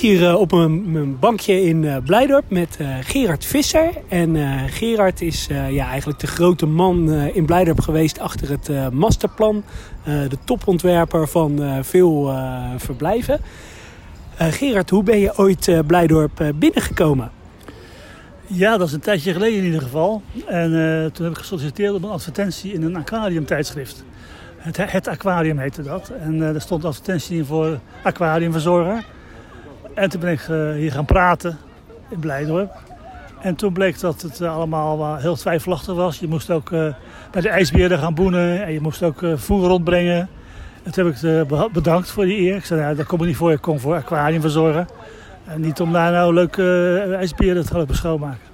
hier uh, op een, bankje in uh, Blijdorp met uh, Gerard Visser. En Gerard is ja, eigenlijk de grote man in Blijdorp geweest achter het masterplan. de topontwerper van veel verblijven. Gerard, hoe ben je ooit Blijdorp binnengekomen? Ja, dat is een tijdje geleden in ieder geval. En toen heb ik gesolliciteerd op een advertentie in een aquariumtijdschrift. Het, het aquarium heette dat. En uh, er stond advertentie in voor aquariumverzorger. En toen ben ik uh, hier gaan praten in Blijdorp. En toen bleek dat het uh, allemaal heel twijfelachtig was. Je moest ook bij de ijsbeerden gaan boenen en je moest ook voer rondbrengen. En toen heb ik bedankt voor die eer. Ik zei, nou, daar kom ik niet voor, ik kom voor aquariumverzorger. En niet om daar nou leuke ijsbeerden te gaan schoonmaken.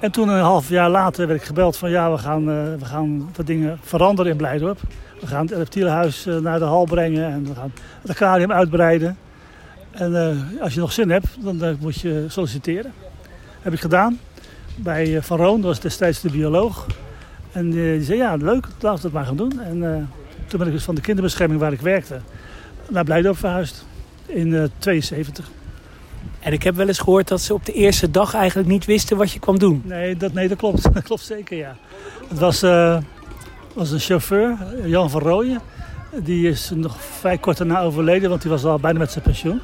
En toen een half jaar later werd ik gebeld van ja, we gaan, we gaan wat dingen veranderen in Blijdorp. We gaan het reptielenhuis naar de hal brengen en we gaan het aquarium uitbreiden. En uh, als je nog zin hebt, dan moet je solliciteren. heb ik gedaan bij Van Roon, dat was destijds de bioloog. En die zei ja, leuk, laten we het maar gaan doen. En toen ben ik dus van de kinderbescherming waar ik werkte naar Blijdorp verhuisd in 72. En ik heb wel eens gehoord dat ze op de eerste dag eigenlijk niet wisten wat je kwam doen. Nee, dat, nee, dat klopt. Dat klopt zeker, ja. Het was, uh, was een chauffeur, Jan van Rooyen. Die is nog vrij kort daarna overleden, want die was al bijna met zijn pensioen.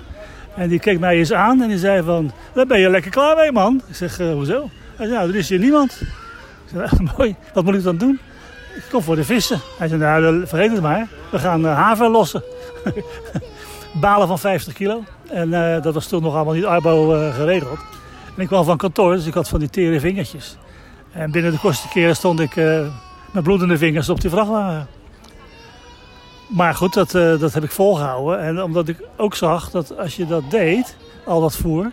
En die keek mij eens aan en die zei van, daar ben je lekker klaar mee, man. Ik zeg, uh, hoezo? Hij zei, nou, er is hier niemand. Ik zei, nou, mooi, wat moet ik dan doen? Ik kom voor de vissen. Hij zei, nou, vergeet het maar. We gaan uh, haver lossen. Balen van 50 kilo. En uh, dat was toen nog allemaal niet arbo uh, geregeld. En ik kwam van kantoor, dus ik had van die tere vingertjes. En binnen de kortste keren stond ik met bloedende vingers op die vrachtwagen. Maar goed, dat, dat heb ik volgehouden. En omdat ik ook zag dat als je dat deed, al dat voer,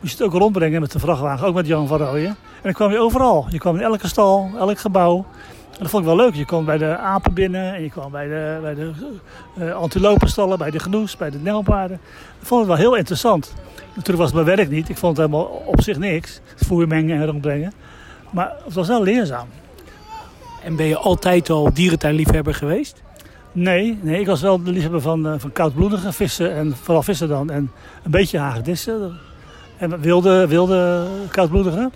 moest je het ook rondbrengen met de vrachtwagen, ook met Jan van Rooyen. En dan kwam je overal. Je kwam in elke stal, elk gebouw. En dat vond ik wel leuk. Je kwam bij de apen binnen en je kwam bij de, bij de uh, antilopenstallen, bij de genoes, bij de nelpaarden. Ik vond het wel heel interessant. Natuurlijk was het mijn werk niet. Ik vond het helemaal op zich niks. Voer mengen en rondbrengen. Maar het was wel leerzaam. En ben je altijd al dierentuinliefhebber geweest? Nee, nee, ik was wel de liefhebber van, uh, van koudbloedige vissen. En vooral vissen dan. En een beetje hagedissen. En wilde, wilde koudbloedige.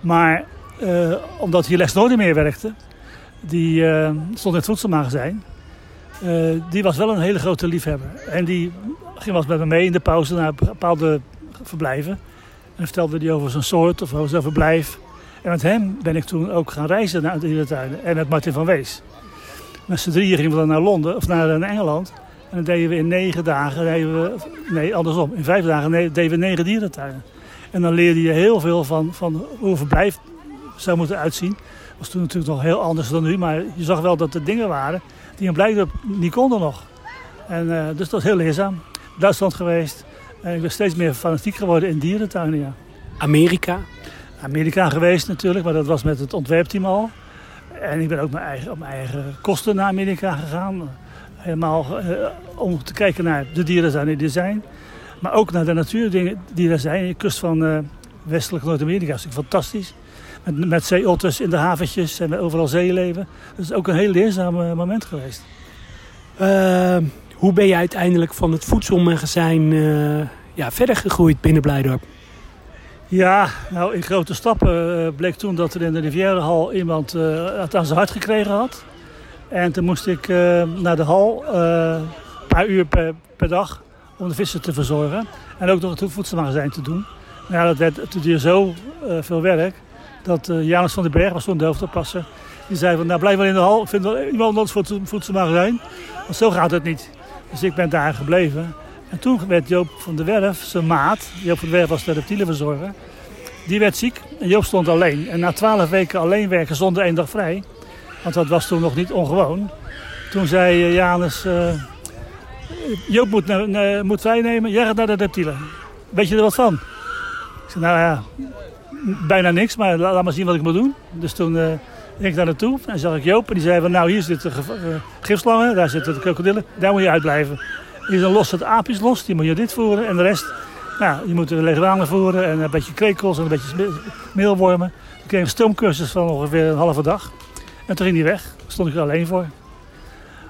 Maar uh, omdat hier Les nooit meer werkte, die uh, stond in het voedselmagazijn. Uh, die was wel een hele grote liefhebber. En die ging wel eens met me mee in de pauze naar bepaalde verblijven. En vertelde hij over zijn soort of over zijn verblijf. En met hem ben ik toen ook gaan reizen naar de dierentuinen. En met Martin van Wees. Met z'n drieën gingen we dan naar Londen of naar, naar Engeland. En dan deden we in negen dagen, deden we, nee andersom, in vijf dagen deden we negen dierentuinen. En dan leerde je heel veel van, van hoe een verblijf zou moeten uitzien was toen natuurlijk nog heel anders dan nu. Maar je zag wel dat er dingen waren die in Blijdorp niet konden nog. En, uh, dus dat was heel leerzaam. Duitsland geweest. En ik ben steeds meer fanatiek geworden in dierentuinen, ja. Amerika? Amerika geweest natuurlijk, maar dat was met het ontwerpteam al. En ik ben ook eigen, op mijn eigen kosten naar Amerika gegaan. Helemaal uh, om te kijken naar de dierentuinen die er zijn. Maar ook naar de natuur die er zijn. De kust van uh, westelijk Noord-Amerika is natuurlijk fantastisch. Met, met zeeotters in de haventjes en overal zeeleven. Dat is ook een heel leerzaam eh, moment geweest. Uh, hoe ben je uiteindelijk van het voedselmagazijn ja, verder gegroeid binnen Blijdorp? Ja, nou in grote stappen uh, bleek toen dat er in de Rivierenhal iemand het aan zijn hart gekregen had. En toen moest ik naar de hal, een paar uur per, dag, om de vissen te verzorgen. En ook nog het voedselmagazijn te doen. Maar ja, dat werd, duurde zo veel werk dat Janus van den Berg was toen de. Die zei van, nou blijf wel in de hal. Ik vind wel iemand anders voor het voedselmagazijn. Want zo gaat het niet. Dus ik ben daar gebleven. En toen werd Joop van der Werf, zijn maat, Joop van der Werf was de reptielenverzorger, die werd ziek en Joop stond alleen. En na twaalf weken alleen werken zonder één dag vrij, want dat was toen nog niet ongewoon. Toen zei eh, Janus, uh, Joop moet, uh, moet vrijnemen, jij gaat naar de reptielen. Weet je er wat van? Ik zei, nou ja, bijna niks, maar laat maar zien wat ik moet doen. Dus toen ging ik daar naartoe en zag ik Joop en die zei van nou hier zitten gifslangen, daar zitten de krokodillen, daar moet je uitblijven. Hier dan los het aapjes los, die moet je dit voeren en de rest, nou je moet de leguanen voeren en een beetje krekels en een beetje meelwormen. Ik kreeg een stoomcursus van ongeveer een halve dag en toen ging hij weg, daar stond ik er alleen voor.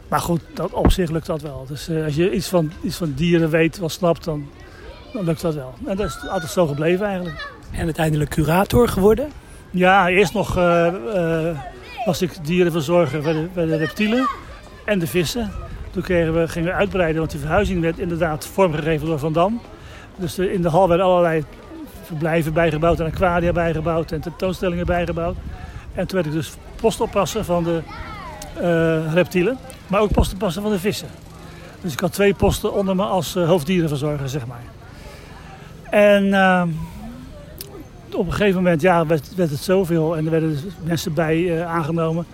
Maar goed, dat, op zich lukt dat wel. Dus uh, als je iets van, iets van dieren weet, wel snapt, dan dan lukt dat wel. En dat is altijd zo gebleven eigenlijk. En uiteindelijk curator geworden? Ja, eerst nog uh, uh, was ik dierenverzorger bij de, bij de reptielen en de vissen. Toen kregen we, gingen we uitbreiden, want die verhuizing werd inderdaad vormgegeven door Van Dam. Dus in de hal werden allerlei verblijven bijgebouwd en aquaria bijgebouwd en tentoonstellingen bijgebouwd. En toen werd ik dus postoppasser van de uh, reptielen, maar ook postoppasser van de vissen. Dus ik had twee posten onder me als uh, hoofddierenverzorger, zeg maar. En uh, op een gegeven moment ja, werd, het zoveel en er werden dus mensen bij uh, aangenomen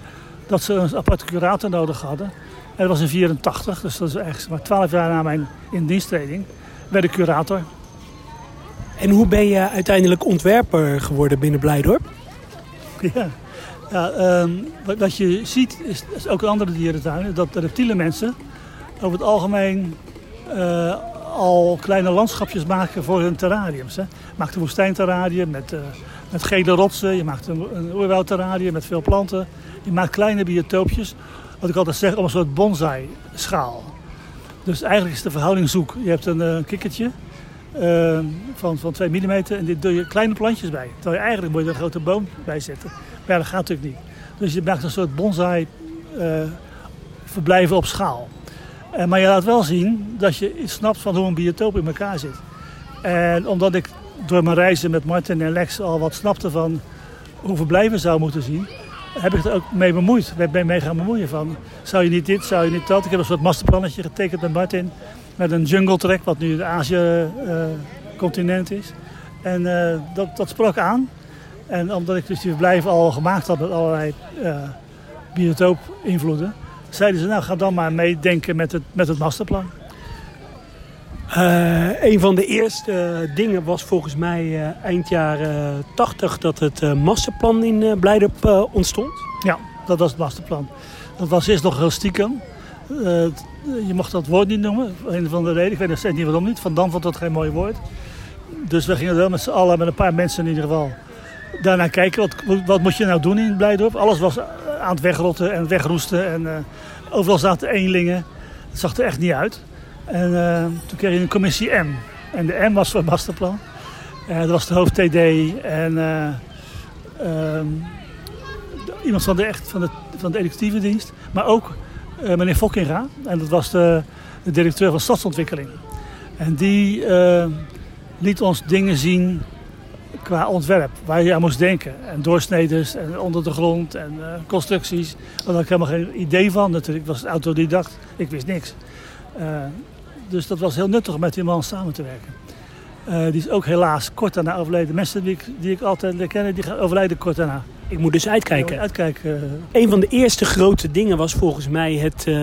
dat ze een aparte curator nodig hadden. En dat was in 84, dus dat is echt maar 12 jaar na mijn indiensttreding, werd ik curator. En hoe ben je uiteindelijk ontwerper geworden binnen Blijdorp? Ja, ja um, wat je ziet is, is ook in andere dierentuinen dat de reptiele mensen over het algemeen uh, al kleine landschapjes maken voor hun terrariums. Hè. Je maakt een woestijnterrarium met, uh, met gele rotsen, je maakt een, een oerwoudterrarium met veel planten. Je maakt kleine biotoopjes, wat ik altijd zeg, om een soort bonsai-schaal. Dus eigenlijk is de verhouding zoek. Je hebt een uh, kikkertje uh, van, van 2 mm en dit doe je kleine plantjes bij. Terwijl je eigenlijk moet je er een grote boom bij zetten. Maar dat gaat natuurlijk niet. Dus je maakt een soort bonsai verblijven op schaal. Maar je laat wel zien dat je snapt van hoe een biotoop in elkaar zit. En omdat ik door mijn reizen met Martin en Lex al wat snapte van hoe verblijven zou moeten zien, heb ik er ook mee bemoeid. Ik ben mee gaan bemoeien van, zou je niet dit, zou je niet dat. Ik heb een soort masterplannetje getekend met Martin. Met een jungle track, wat nu het Azië-continent uh, is. En uh, dat, dat sprak aan. En omdat ik dus die verblijven al gemaakt had met allerlei uh, biotoop-invloeden, zeiden ze, nou ga dan maar meedenken met het, met het masterplan. Uh, een van de eerste dingen was volgens mij uh, eind jaren 80 dat het uh, masterplan in Blijdorp ontstond. Ja, dat was het masterplan. Dat was eerst nog heel stiekem. je mocht dat woord niet noemen, een van de reden. Ik weet nog steeds niet waarom niet. Van Dam vond dat geen mooi woord. Dus we gingen wel met z'n allen, met een paar mensen in ieder geval, daarnaar kijken. Wat, wat moet je nou doen in Blijdorp? Alles was aan het wegrotten en wegroesten. En overal zaten eenlingen. Het zag er echt niet uit. En uh, toen kreeg je een commissie M. En de M was voor het masterplan. Uh, dat was de hoofd TD en um, iemand van de, echt, van, de, van de educatieve dienst. Maar ook meneer Fokkinga. En dat was de, de, directeur van stadsontwikkeling. En die liet ons dingen zien qua ontwerp, waar je aan moest denken. En doorsneders en onder de grond en constructies. Daar had ik helemaal geen idee van natuurlijk. Ik was autodidact, ik wist niks. Uh, dus dat was heel nuttig om met die man samen te werken. Uh, die is ook helaas kort daarna overleden. Mensen die ik, die ik altijd ken, die overlijden kort daarna. Ik moet dus uitkijken. uitkijken. Een van de eerste grote dingen was volgens mij het, uh,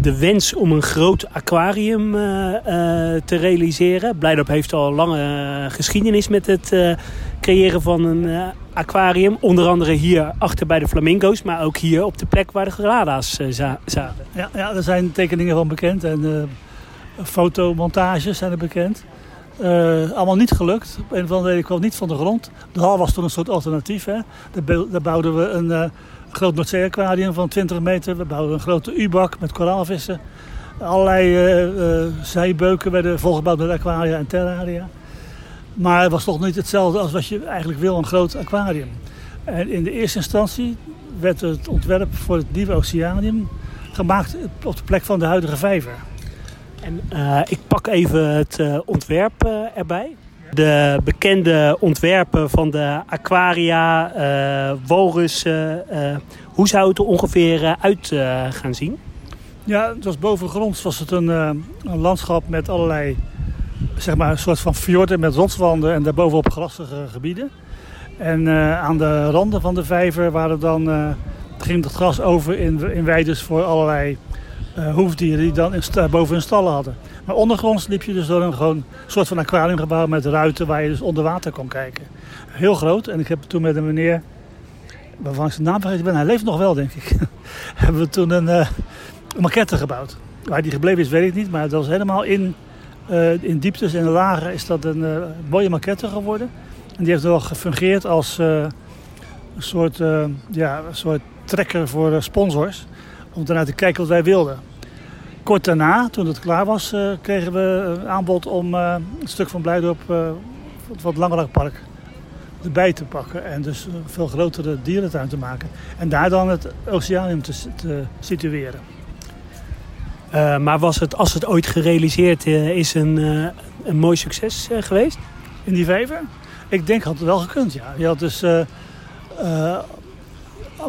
de wens om een groot aquarium uh, uh, te realiseren. Blijdorp heeft al lange geschiedenis met het creëren van een aquarium. Onder andere hier achter bij de flamingo's, maar ook hier op de plek waar de gerada's zaten. Ja, ja, er zijn tekeningen van bekend en fotomontages zijn er bekend. Uh, allemaal niet gelukt. Op een of andere reden kwam niet van de grond. De hal was toen een soort alternatief. Hè. Daar, bouwden we een uh, groot Noordzee-aquarium van 20 meter. We bouwden een grote U-bak met koraalvissen. Allerlei uh, zijbeuken werden volgebouwd met aquaria en terraria. Maar het was toch niet hetzelfde als wat je eigenlijk wil, een groot aquarium. En in de eerste instantie werd het ontwerp voor het nieuwe oceanium gemaakt op de plek van de huidige vijver. En uh, ik pak even het uh, ontwerp uh, erbij. De bekende ontwerpen van de aquaria, walrussen. hoe zou het er ongeveer uit gaan zien? Ja, het was bovengronds was het een, een landschap met allerlei, zeg maar, een soort van fjorden met rotswanden en daarbovenop grassige gebieden. En aan de randen van de vijver waren dan, ging het gras over in, in weides voor allerlei hoefdieren die dan boven hun stallen hadden. Maar ondergronds liep je dus door een gewoon soort van aquariumgebouw met ruiten waar je dus onder water kon kijken. Heel groot. En ik heb toen met een meneer, waarvan ik zijn naam vergeten ben, hij leeft nog wel denk ik, hebben we toen een, uh, maquette gebouwd. Waar die gebleven is weet ik niet, maar het was helemaal in, uh, in dieptes en lagen is dat een mooie maquette geworden. En die heeft wel gefungeerd als een soort, ja, een soort trekker voor sponsors om daarna te kijken wat wij wilden kort daarna, toen het klaar was, kregen we een aanbod om een stuk van Blijdorp wat langer park erbij te pakken. En dus een veel grotere dierentuin te maken. En daar dan het oceanium te, te situeren. Uh, maar was het, als het ooit gerealiseerd uh, is, een, uh, een mooi succes geweest? In die vijver? Ik denk had het wel gekund, ja. Je had dus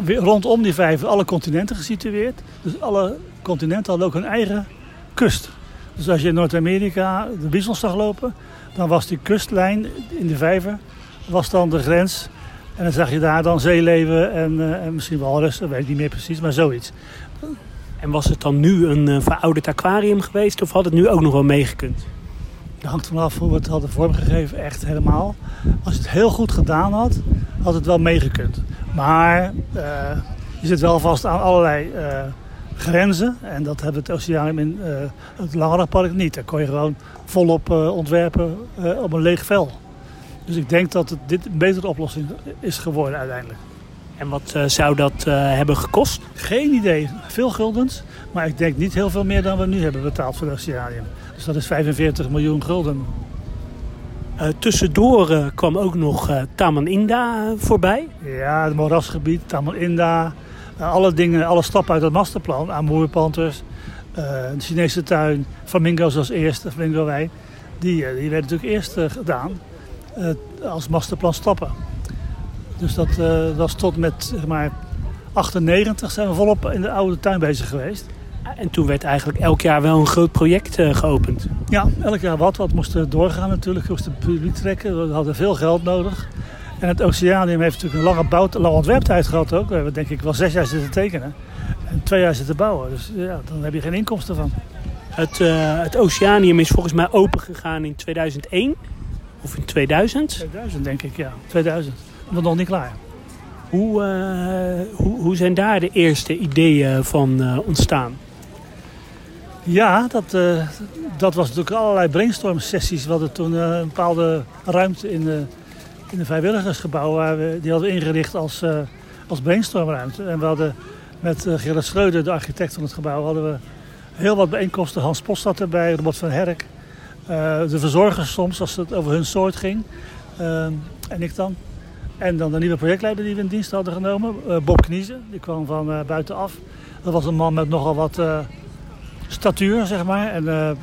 rondom die vijver alle continenten gesitueerd. Dus alle continenten hadden ook hun eigen kust. Dus als je in Noord-Amerika de Biesel zag lopen, dan was die kustlijn in de vijver was dan de grens. En dan zag je daar dan zeeleven en, en misschien walrus, dat weet ik niet meer precies, maar zoiets. En was het dan nu een uh, verouderd aquarium geweest of had het nu ook nog wel meegekund? Dat hangt vanaf hoe we het hadden vormgegeven, echt helemaal. Als het heel goed gedaan had, had het wel meegekund. Maar uh, je zit wel vast aan allerlei grenzen. En dat hebben het Oceanium in het langere park niet. Daar kon je gewoon volop ontwerpen op een leeg vel. Dus ik denk dat het dit een betere oplossing is geworden uiteindelijk. En wat uh, zou dat uh, hebben gekost? Geen idee. Veel guldens. Maar ik denk niet heel veel meer dan we nu hebben betaald voor het oceanium. Dus dat is 45 miljoen gulden. Uh, tussendoor kwam ook nog Taman Inda voorbij. Ja, het moerasgebied, Taman Inda. alle dingen, alle stappen uit het masterplan. Amoerpanters, de Chinese tuin, flamingo's als eerste, flamingo wij. Die, die werden natuurlijk eerst gedaan. Eh, als masterplan stappen. Dus dat uh, was tot met zeg maar 98 zijn we volop in de oude tuin bezig geweest. En toen werd eigenlijk elk jaar wel een groot project uh, geopend. Ja, elk jaar wat. Wat moest doorgaan natuurlijk. We moesten publiek trekken. We hadden veel geld nodig. En het Oceanium heeft natuurlijk een lange, bouw, lange ontwerptijd gehad ook. We hebben denk ik wel zes jaar zitten tekenen. En twee jaar zitten bouwen. Dus ja, dan heb je geen inkomsten van. Het, uh, het Oceanium is volgens mij open gegaan in 2001. Of in 2000? 2000 denk ik, ja. 2000. Maar nog niet klaar. Hoe, uh, hoe, hoe zijn daar de eerste ideeën van uh, ontstaan? Ja, dat, uh, dat was natuurlijk allerlei brainstorm sessies. We hadden toen een bepaalde ruimte in de, in de vrijwilligersgebouw. Waar we, die hadden we ingericht als, als brainstormruimte. En we hadden met Gerrit Schreuder, de architect van het gebouw, hadden we heel wat bijeenkomsten. Hans Post zat erbij, Robert van Herk. De verzorgers soms, als het over hun soort ging. Uh, en ik dan. En dan de nieuwe projectleider die we in dienst hadden genomen, uh, Bob Kniezen. Die kwam van buitenaf. Dat was een man met nogal wat statuur, zeg maar. En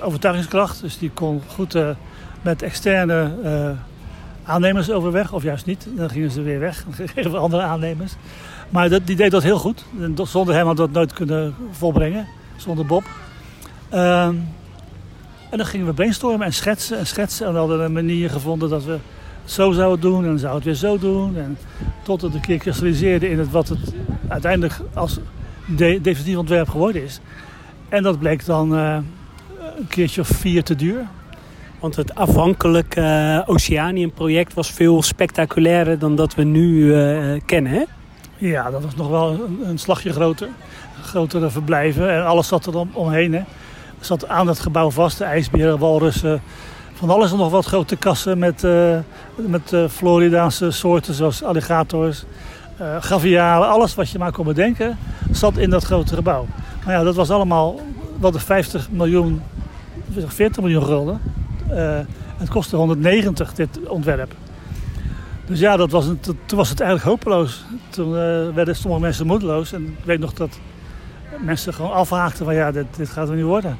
overtuigingskracht. Dus die kon goed met externe aannemers overweg. Of juist niet. Dan gingen ze weer weg. Dan kregen we andere aannemers. Maar dat, die deed dat heel goed. Zonder hem had dat nooit kunnen volbrengen. Zonder Bob. Ehm, en dan gingen we brainstormen en schetsen en schetsen. En we hadden een manier gevonden dat we het zo zouden doen en we het weer zo doen. En tot het een keer kristalliseerde in het wat het uiteindelijk als de, definitief ontwerp geworden is. En dat bleek dan uh, een keertje of vier te duur. Want het afhankelijke uh, Oceanium-project was veel spectaculairder dan dat we nu uh, kennen, hè? Ja, dat was nog wel een, een slagje groter. Grotere verblijven en alles zat er om, omheen, hè zat aan het gebouw vast. De ijsberen, walrussen, van alles nog wat grote kassen met, uh, met uh, Floridaanse soorten zoals alligators, uh, gavialen. Alles wat je maar kon bedenken zat in dat grote gebouw. Maar ja, dat was allemaal wel de 50 miljoen, 40 miljoen gulden. het kostte 190 dit ontwerp. Dus ja, dat was een, toen was het eigenlijk hopeloos. Toen werden sommige mensen moedeloos. En ik weet nog dat mensen gewoon afhaakten van ja, dit, gaat er niet worden.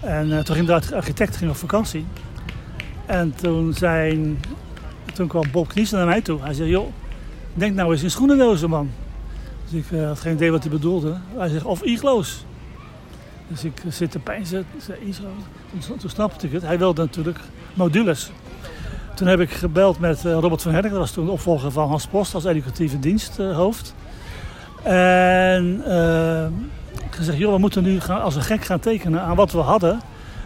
En toen ging de architect ging op vakantie. En toen, zijn, toen kwam Bob Kniesen naar mij toe. Hij zei, joh, denk nou eens in schoenendozen, man. Dus ik uh, had geen idee wat hij bedoelde. Hij zegt, of igloos. Dus ik zit te pijnzen. Toen, toen snapte ik het. Hij wilde natuurlijk modules. Toen heb ik gebeld met uh, Robert van Herk. Dat was toen de opvolger van Hans Post als educatieve diensthoofd. en gezegd, joh, we moeten nu gaan, als een gek gaan tekenen aan wat we hadden.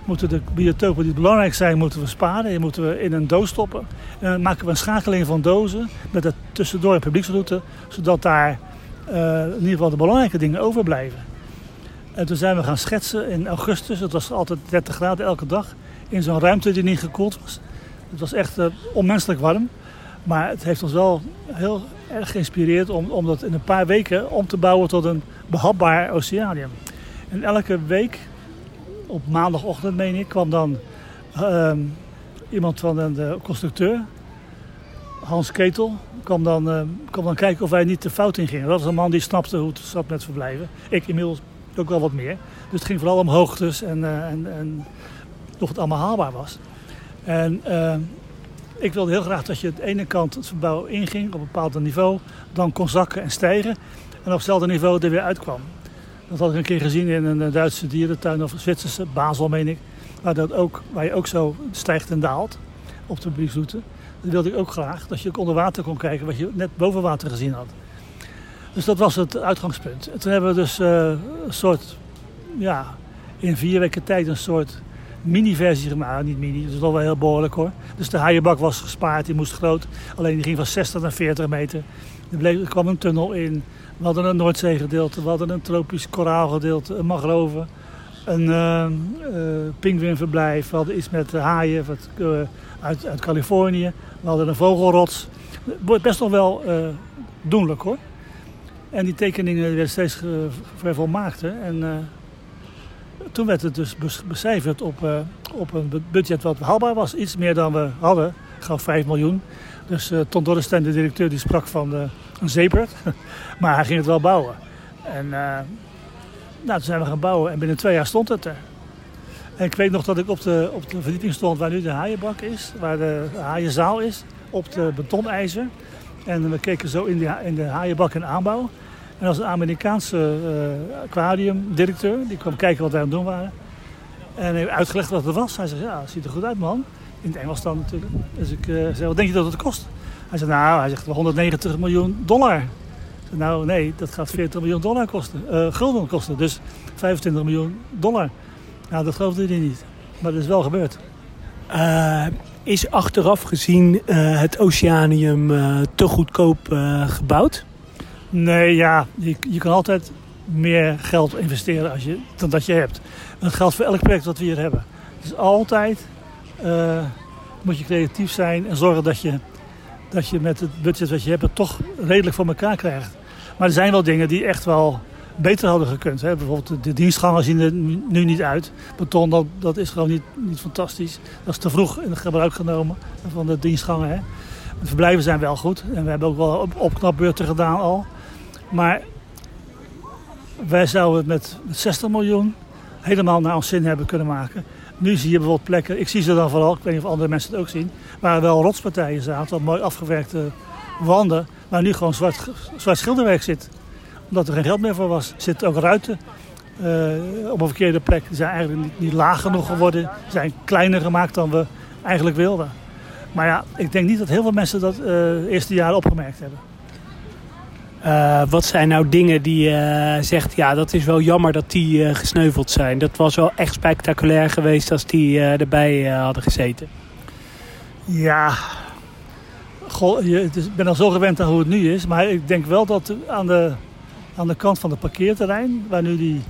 Moeten de biotopen die belangrijk zijn, moeten we sparen. Die moeten we in een doos stoppen. En dan maken we een schakeling van dozen met het tussendoor publieksroute. Zodat daar uh, in ieder geval de belangrijke dingen overblijven. En toen zijn we gaan schetsen in augustus. Het was altijd 30 graden elke dag. In zo'n ruimte die niet gekoeld was. Het was echt uh, onmenselijk warm. Maar het heeft ons wel heel erg geïnspireerd om, om dat in een paar weken om te bouwen tot een behapbaar oceanium. En elke week, op maandagochtend meen ik, kwam dan ehm, iemand van de constructeur, Hans Ketel, kwam dan, uh, kwam dan kijken of wij niet de fout in gingen. Dat was een man die snapte hoe het zat met verblijven. Ik inmiddels ook wel wat meer. Dus het ging vooral om hoogtes en, uh, en, en of het allemaal haalbaar was. En uh, ik wilde heel graag dat je aan de ene kant het verbouw inging op een bepaald niveau, dan kon zakken en stijgen en op hetzelfde niveau er weer uitkwam. Dat had ik een keer gezien in een Duitse dierentuin of een Zwitserse, Basel meen ik, waar, dat ook, waar je ook zo stijgt en daalt op de briefroute. Dat wilde ik ook graag, dat je ook onder water kon kijken wat je net boven water gezien had. Dus dat was het uitgangspunt. En toen hebben we dus uh, een soort, ja, in vier weken tijd een soort mini-versie gemaakt. Niet mini, dat is wel heel behoorlijk hoor. Dus de haaienbak was gespaard, die moest groot. Alleen die ging van 60 naar 40 meter. Er, bleef, er kwam een tunnel in. We hadden een Noordzeegedeelte, we hadden een tropisch koraalgedeelte, een mangrove, een uh. We hadden iets met haaien wat, uit, uit Californië. We hadden een vogelrots. Best nog wel doenlijk hoor. En die tekeningen werden steeds vervolmaakt. En toen werd het dus becijferd op, uh, op een budget wat haalbaar was. Iets meer dan we hadden. Gaf 5 miljoen. Dus uh, Ton Dorrestein, de directeur, die sprak van uh, een zeepert. maar hij ging het wel bouwen. En nou, toen zijn we gaan bouwen en binnen twee jaar stond het er. En ik weet nog dat ik op de, op de verdieping stond waar nu de haaienbak is. Waar de haaienzaal is. Op de betonijzer. En we keken zo in de, in de haaienbak in aanbouw. En als een Amerikaanse uh, aquariumdirecteur, die kwam kijken wat wij aan het doen waren. En heeft uitgelegd wat het was. Hij zei, ja, ziet er goed uit man. In het Engels dan natuurlijk. Dus ik uh, zei, wat denk je dat het kost? Hij zei, nou, hij zegt 190 miljoen dollar. Zei, nou nee, dat gaat 40 miljoen dollar kosten. Uh, gulden kosten, dus 25 miljoen dollar. Nou, dat geloofde hij niet. Maar dat is wel gebeurd. Is achteraf gezien het Oceanium te goedkoop gebouwd? Nee, ja, je, je kan altijd meer geld investeren als je, dan dat je hebt. Dat geldt voor elk project wat we hier hebben. Dus altijd uh, moet je creatief zijn en zorgen dat je, dat je met het budget wat je hebt het toch redelijk voor elkaar krijgt. Maar er zijn wel dingen die echt wel beter hadden gekund. Hè? Bijvoorbeeld de dienstgangen zien er nu niet uit. Beton, dat, dat is gewoon niet, niet fantastisch. Dat is te vroeg in gebruik genomen van de dienstgangen. Hè? De verblijven zijn wel goed. En we hebben ook wel op, opknapbeurten gedaan al. Maar wij zouden het met 60 miljoen helemaal naar ons zin hebben kunnen maken. Nu zie je bijvoorbeeld plekken, ik zie ze dan vooral, ik weet niet of andere mensen het ook zien, waar wel rotspartijen zaten, mooi afgewerkte wanden, waar nu gewoon zwart, zwart schilderwerk zit. Omdat er geen geld meer voor was. Er zitten ook ruiten uh, op een verkeerde plek. Die zijn eigenlijk niet, niet laag genoeg geworden, die zijn kleiner gemaakt dan we eigenlijk wilden. Maar ja, ik denk niet dat heel veel mensen dat de eerste jaren opgemerkt hebben. Uh, wat zijn nou dingen die je uh, zegt, ja, dat is wel jammer dat die uh, gesneuveld zijn. Dat was wel echt spectaculair geweest als die erbij hadden gezeten. Ja, ik ben al zo gewend aan hoe het nu is. Maar ik denk wel dat aan de, aan de kant van het parkeerterrein, waar nu die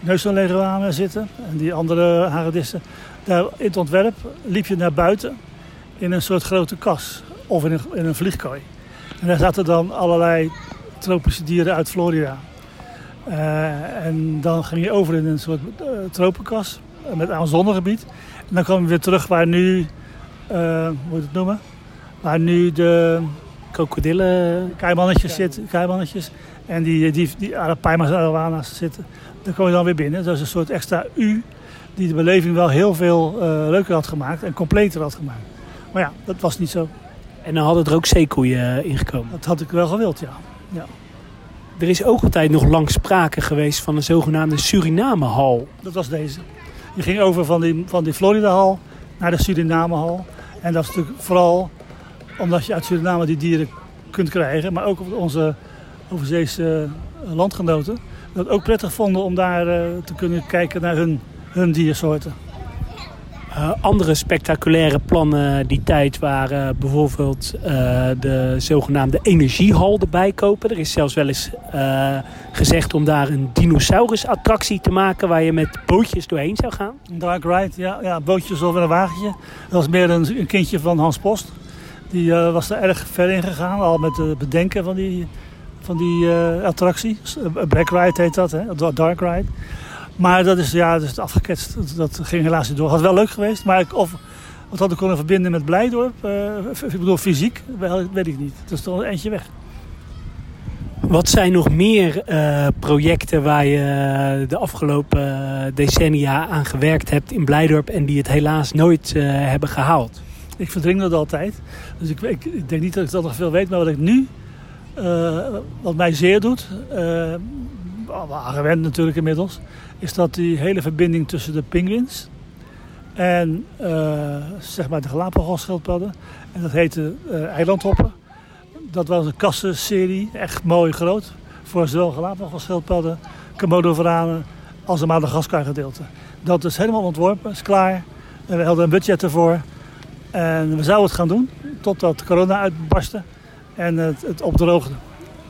neusonleguanen zitten en die andere hagedissen, daar in het ontwerp liep je naar buiten in een soort grote kas of in een, in een vliegkooi. En daar zaten dan allerlei tropische dieren uit Florida. Uh, en dan ging je over in een soort uh, tropenkas met aan zonnegebied. En dan kwam je weer terug waar nu, hoe moet je het noemen? Waar nu de krokodillen, keimannetjes zitten, keimannetjes. En die, die, die Arapaima's arowanas zitten. Dan kom je dan weer binnen. Dat is een soort extra U die de beleving wel heel veel leuker had gemaakt en completer had gemaakt. Maar ja, dat was niet zo. En dan hadden er ook zeekoeien ingekomen? Dat had ik wel gewild, ja. Ja. Er is ook altijd nog lang sprake geweest van een zogenaamde Suriname-hal. Dat was deze. Je ging over van die, van die Florida-hal naar de Suriname-hal. En dat is natuurlijk vooral omdat je uit Suriname die dieren kunt krijgen. Maar ook onze overzeese landgenoten. Dat ook prettig vonden om daar uh, te kunnen kijken naar hun, hun diersoorten. Uh, andere spectaculaire plannen die tijd waren bijvoorbeeld uh, de zogenaamde energiehal erbij kopen. Er is zelfs wel eens uh, gezegd om daar een dinosaurusattractie te maken waar je met bootjes doorheen zou gaan. Dark Ride, ja, ja bootjes over een wagentje. Dat was meer een, een kindje van Hans Post. Die was er erg ver in gegaan, al met het bedenken van die, van die attractie. Black Ride heet dat, hè? Dark Ride. Maar dat is, ja, dat is afgeketst. Dat, dat ging helaas niet door. Had wel leuk geweest, maar ik, of wat had ik kunnen verbinden met Blijdorp? Uh, ik bedoel, fysiek, wel, weet ik niet. Dat is toch een eentje weg. Wat zijn nog meer uh, projecten waar je de afgelopen decennia aan gewerkt hebt in Blijdorp en die het helaas nooit uh, hebben gehaald? Ik verdring dat altijd. Dus ik, ik, ik, denk niet dat ik dat nog veel weet, maar wat ik nu, wat mij zeer doet, uh, gewend natuurlijk inmiddels, is dat die hele verbinding tussen de pinguïns en uh, zeg maar de Galapagos-schildpadden, en dat heette uh, eilandhoppen. Dat was een kassenserie, echt mooi groot, voor zowel Galapagos-schildpadden, Komodo-varanen als de Madagaskar-gedeelte. Dat is helemaal ontworpen, is klaar. We hadden een budget ervoor. En we zouden het gaan doen totdat corona uitbarstte en het, het opdroogde.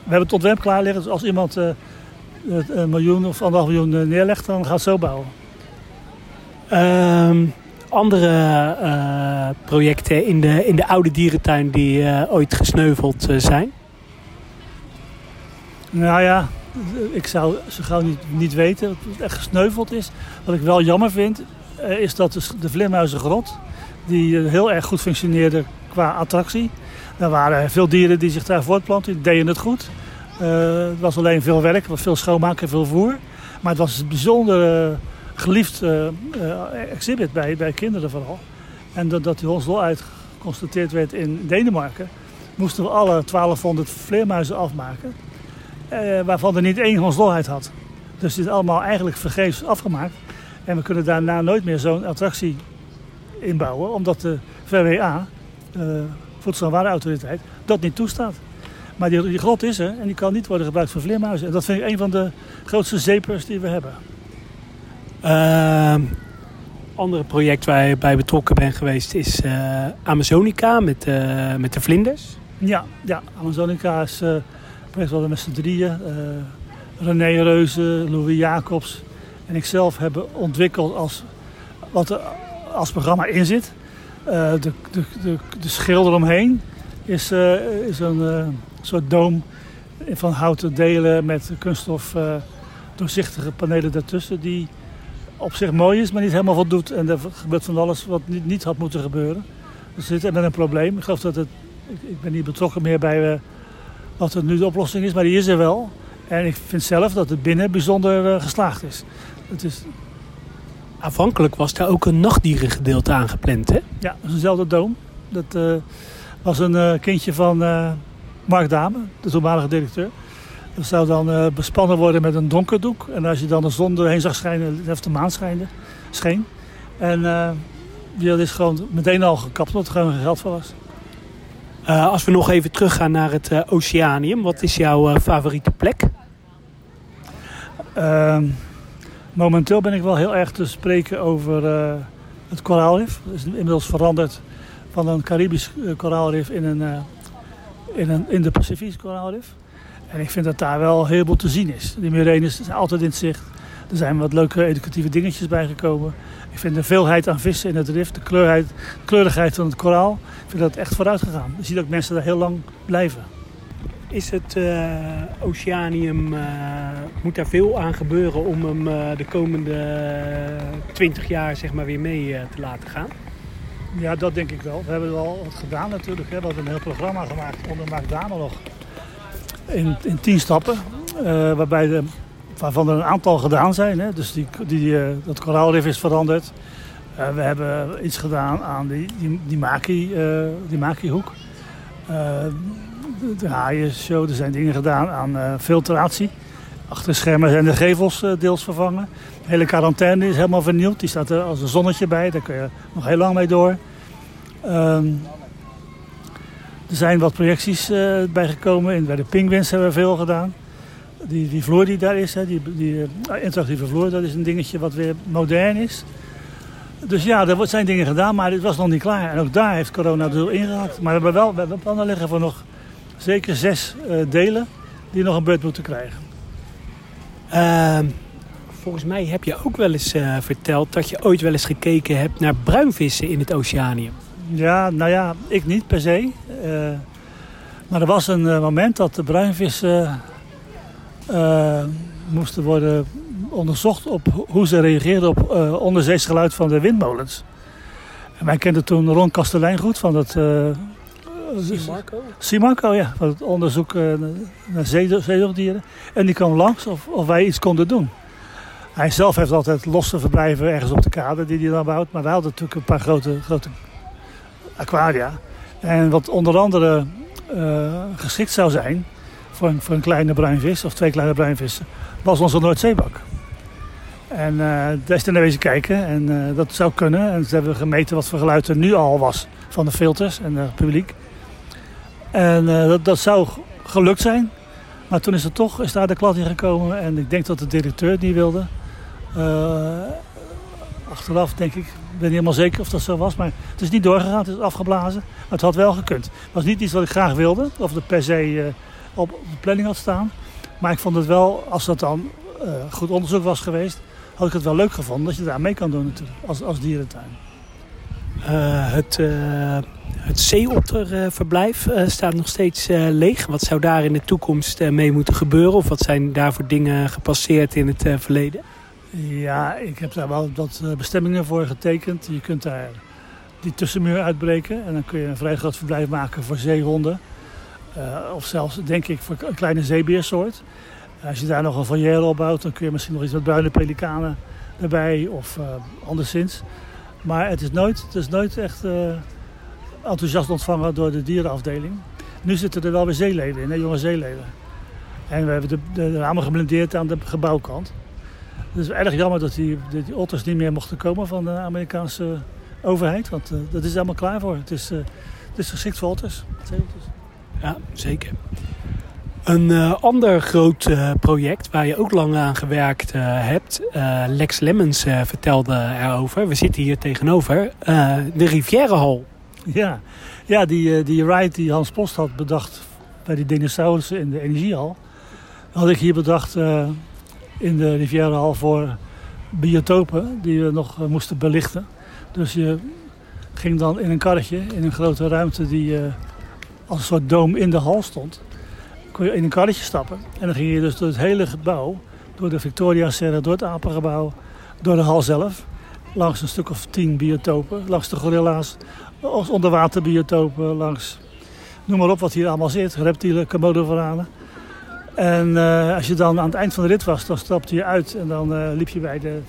We hebben het ontwerp klaar liggen, dus als iemand uh, een miljoen of anderhalf miljoen neerlegt, dan gaat het zo bouwen. Um, andere uh, projecten in de, in de oude dierentuin die ooit gesneuveld zijn? Nou ja, ik zou zo gauw niet, niet weten wat echt gesneuveld is. Wat ik wel jammer vind, is dat de, de Vleermuizengrot, die heel erg goed functioneerde qua attractie. Er waren veel dieren die zich daar voortplanten, die deden het goed. Uh, het was alleen veel werk, veel schoonmaken, veel voer. Maar het was een bijzonder geliefd uh, exhibit bij, bij kinderen vooral. En dat, dat die hondsdol uitgeconstateerd werd in Denemarken, moesten we alle 1200 vleermuizen afmaken. waarvan er niet één hondsdolheid had. Dus dit is allemaal eigenlijk vergeefs afgemaakt. En we kunnen daarna nooit meer zo'n attractie inbouwen, omdat de VWA, de Voedsel- en Warenautoriteit, dat niet toestaat. Maar die, die grot is er en die kan niet worden gebruikt voor vleermuizen. En dat vind ik een van de grootste zepers die we hebben. Uh, andere project waar je bij betrokken bent geweest is uh, Amazonica met, uh, met de vlinders. Ja, ja Amazonica is uh, wel met z'n drieën. René Reuze, Louis Jacobs en ikzelf hebben ontwikkeld als, wat er als programma in zit. de, de, de, de schil eromheen is, is een soort doom van houten delen met kunststof uh, doorzichtige panelen daartussen. Die op zich mooi is, maar niet helemaal voldoet. En er gebeurt van alles wat niet, niet had moeten gebeuren. Dus we zitten met een probleem. Ik geloof dat het. Ik, ik ben niet betrokken meer bij uh, wat het nu de oplossing is, maar die is er wel. En ik vind zelf dat het binnen bijzonder uh, geslaagd is. Het is. Aanvankelijk was daar ook een nachtdierengedeelte aangepland, hè? Ja, dat is eenzelfde doom. Dat was een kindje van Mark Dame, de toenmalige directeur. Dat zou dan uh, bespannen worden met een donkerdoek. En als je dan de zon doorheen zag schijnen, heeft de maan schijnde, scheen. En uh, die is gewoon meteen al gekapt, omdat er gewoon geen geld voor was. Uh, als we nog even teruggaan naar het Oceanium, wat is jouw favoriete plek? Ehm, momenteel ben ik wel heel erg te spreken over het koraalrif. Het is inmiddels veranderd van een Caribisch koraalrif in een in, in de Pacifische koraalrif. En ik vind dat daar wel heel veel te zien is. Die murenes zijn altijd in het zicht. Er zijn wat leuke educatieve dingetjes bijgekomen. Ik vind de veelheid aan vissen in het rif, de kleurheid, kleurigheid van het koraal, ik vind dat echt vooruit gegaan. Je ziet ook mensen daar heel lang blijven. Is het uh, Oceanium, uh, moet daar veel aan gebeuren om hem uh, de komende 20 jaar zeg maar, weer mee te laten gaan? Ja, dat denk ik wel. We hebben wel wat gedaan natuurlijk. Hè. We hebben een heel programma gemaakt onder Mark Dame nog. In, in tien stappen. Uh, waarbij de, waarvan er een aantal gedaan zijn. Hè. Dus die, die, uh, dat koraalrif is veranderd. Uh, we hebben iets gedaan aan die, die, die, maki, die maki-hoek. de, de haaienshow. Er zijn dingen gedaan aan filtratie. Achter de schermen zijn de gevels deels vervangen. De hele quarantaine is helemaal vernieuwd. Die staat er als een zonnetje bij. Daar kun je nog heel lang mee door. Um, er zijn wat projecties uh, bijgekomen. Bij de Penguins hebben we veel gedaan. Die, die vloer die daar is, hè, die, die uh, interactieve vloer, dat is een dingetje wat weer modern is. Dus ja, er zijn dingen gedaan, maar het was nog niet klaar. En ook daar heeft corona dus ingehaakt. Maar we hebben wel we hebben plannen liggen voor nog zeker zes delen die nog een beurt moeten krijgen. Ehm, volgens mij heb je ook wel eens uh, verteld dat je ooit wel eens gekeken hebt naar bruinvissen in het oceanium. Ja, nou ja, ik niet per se. Uh, maar er was een uh, moment dat de bruinvissen moesten worden onderzocht op hoe ze reageerden op onderzees geluid van de windmolens. En wij kenden toen Ron Kastelein goed van het... Simarco? Simarco, ja. Van het onderzoek naar zeezoogdieren. En die kwam langs of, of wij iets konden doen. Hij zelf heeft altijd losse verblijven ergens op de kade die hij dan bouwt. Maar wij hadden natuurlijk een paar grote, grote aquaria. En wat onder andere uh, geschikt zou zijn voor een, voor een kleine bruinvis of twee kleine bruinvissen, was onze Noordzeebak. En uh, daar is er naar wezen kijken en uh, dat zou kunnen. En ze hebben gemeten wat voor geluid er nu al was van de filters en het publiek. En dat, dat zou gelukt zijn. Maar toen is er toch is daar de klad in gekomen en ik denk dat de directeur niet wilde. achteraf denk ik, ben niet helemaal zeker of dat zo was, maar het is niet doorgegaan, het is afgeblazen. Maar het had wel gekund. Het was niet iets wat ik graag wilde, of het per se op de planning had staan. Maar ik vond het wel, als dat dan goed onderzoek was geweest, had ik het wel leuk gevonden dat je daar mee kan doen natuurlijk, als, als dierentuin. Het, het zeeotterverblijf staat nog steeds leeg. Wat zou daar in de toekomst mee moeten gebeuren? Of wat zijn daar voor dingen gepasseerd in het verleden? Ja, ik heb daar wel wat bestemmingen voor getekend. Je kunt daar die tussenmuur uitbreken en dan kun je een vrij groot verblijf maken voor zeehonden. Of zelfs, denk ik, voor een kleine zeebeersoort. Als je daar nog een volière op bouwt, dan kun je misschien nog iets met bruine pelikanen erbij of anderszins. Maar het is nooit, het is nooit echt enthousiast ontvangen door de dierenafdeling. Nu zitten er wel weer zeeleven in, hè, jonge zeeleven. En we hebben de, ramen geblindeerd aan de gebouwkant. Het is erg jammer dat die, die otters niet meer mochten komen van de Amerikaanse overheid. Want uh, dat is allemaal klaar voor. Het is, het is geschikt voor otters. Ja, zeker. Een uh, ander groot project waar je ook lang aan gewerkt hebt. Lex Lemmens vertelde erover. We zitten hier tegenover. de Rivierenhal. Ja, ja die, die ride die Hans Post had bedacht bij die dinosaurussen in de energiehal. Had ik hier bedacht in de Rivierenhal voor biotopen die we nog moesten belichten. Dus je ging dan in een karretje in een grote ruimte die als een soort doom in de hal stond, kon je in een karretje stappen. En dan ging je dus door het hele gebouw, door de Victoria Serra, door het apengebouw, door de hal zelf. Langs een stuk of tien biotopen, langs de gorilla's, onderwaterbiotopen, langs noem maar op wat hier allemaal zit. Reptielen, komodo En uh, als je dan aan het eind van de rit was, dan stapte je uit en dan uh, liep je bij de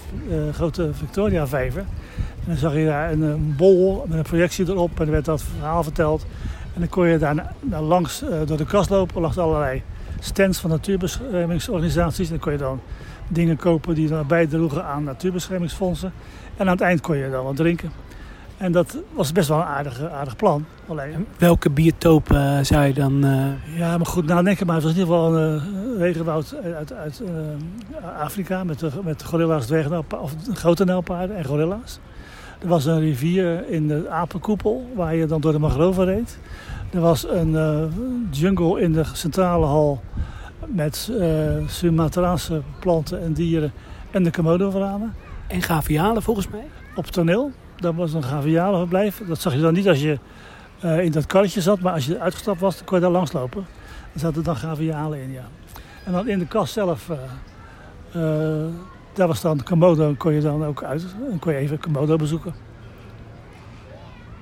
grote Victoria-vijver. En dan zag je daar een, bol met een projectie erop en er werd dat verhaal verteld. En dan kon je daar, langs door de kast lopen, langs allerlei stands van natuurbeschermingsorganisaties. En dan kon je dan dingen kopen die dan bijdroegen aan natuurbeschermingsfondsen. En aan het eind kon je dan wat drinken. En dat was best wel een aardig, aardig plan. Alleen, welke biotopen uh, zou je dan... Uh... Ja, maar goed nadenken. Maar het was in ieder geval een uh, regenwoud uit, uit Afrika. Met de, met gorilla's, of grote nelpaarden en gorilla's. Er was een rivier in de apenkoepel waar je dan door de mangroven reed. Er was een jungle in de centrale hal met Sumatraanse planten en dieren en de komodo-varanen. En gavialen volgens mij? Op toneel. Dat was een gavialenverblijf. Dat zag je dan niet als je uh, in dat karretje zat, maar als je uitgestapt was, dan kon je daar langslopen. Er zaten dan gavialen in, ja. En dan in de kast zelf daar was dan Komodo, kon je dan ook uit. En kon je even Komodo bezoeken.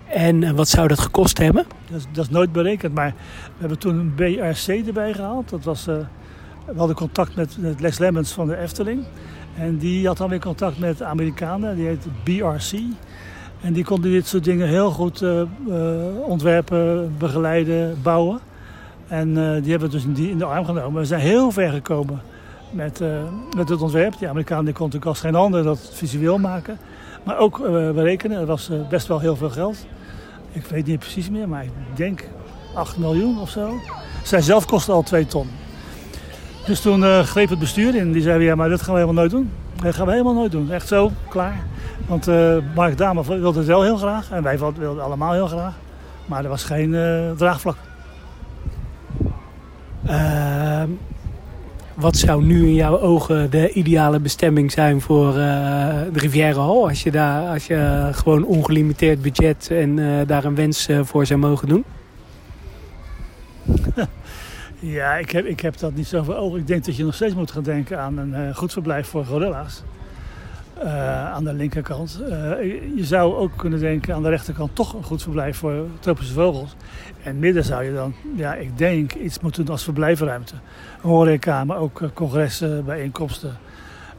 En wat zou dat gekost hebben? Dat is, dat is, nooit berekend, maar we hebben toen een BRC erbij gehaald. Dat was, uh, we hadden contact met, met Les Lemmens van de Efteling. En die had dan weer contact met de Amerikanen, die heet BRC. En die konden dit soort dingen heel goed uh, uh, ontwerpen, begeleiden, bouwen. En die hebben we dus in, die, in de arm genomen. We zijn heel ver gekomen met, met het ontwerp. Die Amerikaan die kon natuurlijk als geen ander dat visueel maken. Maar ook berekenen. Dat was best wel heel veel geld. Ik weet niet precies meer, maar ik denk 8 miljoen of zo. Zij zelf kostte al 2 ton. Dus toen greep het bestuur in. Die zei, ja, maar dat gaan we helemaal nooit doen. Dat gaan we helemaal nooit doen. Echt zo, klaar. Want Mark Dame wilde het wel heel graag. En wij wilden het allemaal heel graag. Maar er was geen draagvlak. Ehm, wat zou nu in jouw ogen de ideale bestemming zijn voor uh, de Rivière Hall? Als je, daar, als je gewoon ongelimiteerd budget en daar een wens voor zou mogen doen? Ja, ik heb, ik heb dat niet zo voor ogen. Ik denk dat je nog steeds moet gaan denken aan een goed verblijf voor gorilla's. Uh, aan de linkerkant. Uh, je zou ook kunnen denken aan de rechterkant toch een goed verblijf voor tropische vogels. En midden zou je dan, ja, ik denk iets moeten doen als verblijfruimte. Horeca, maar ook congressen, bijeenkomsten.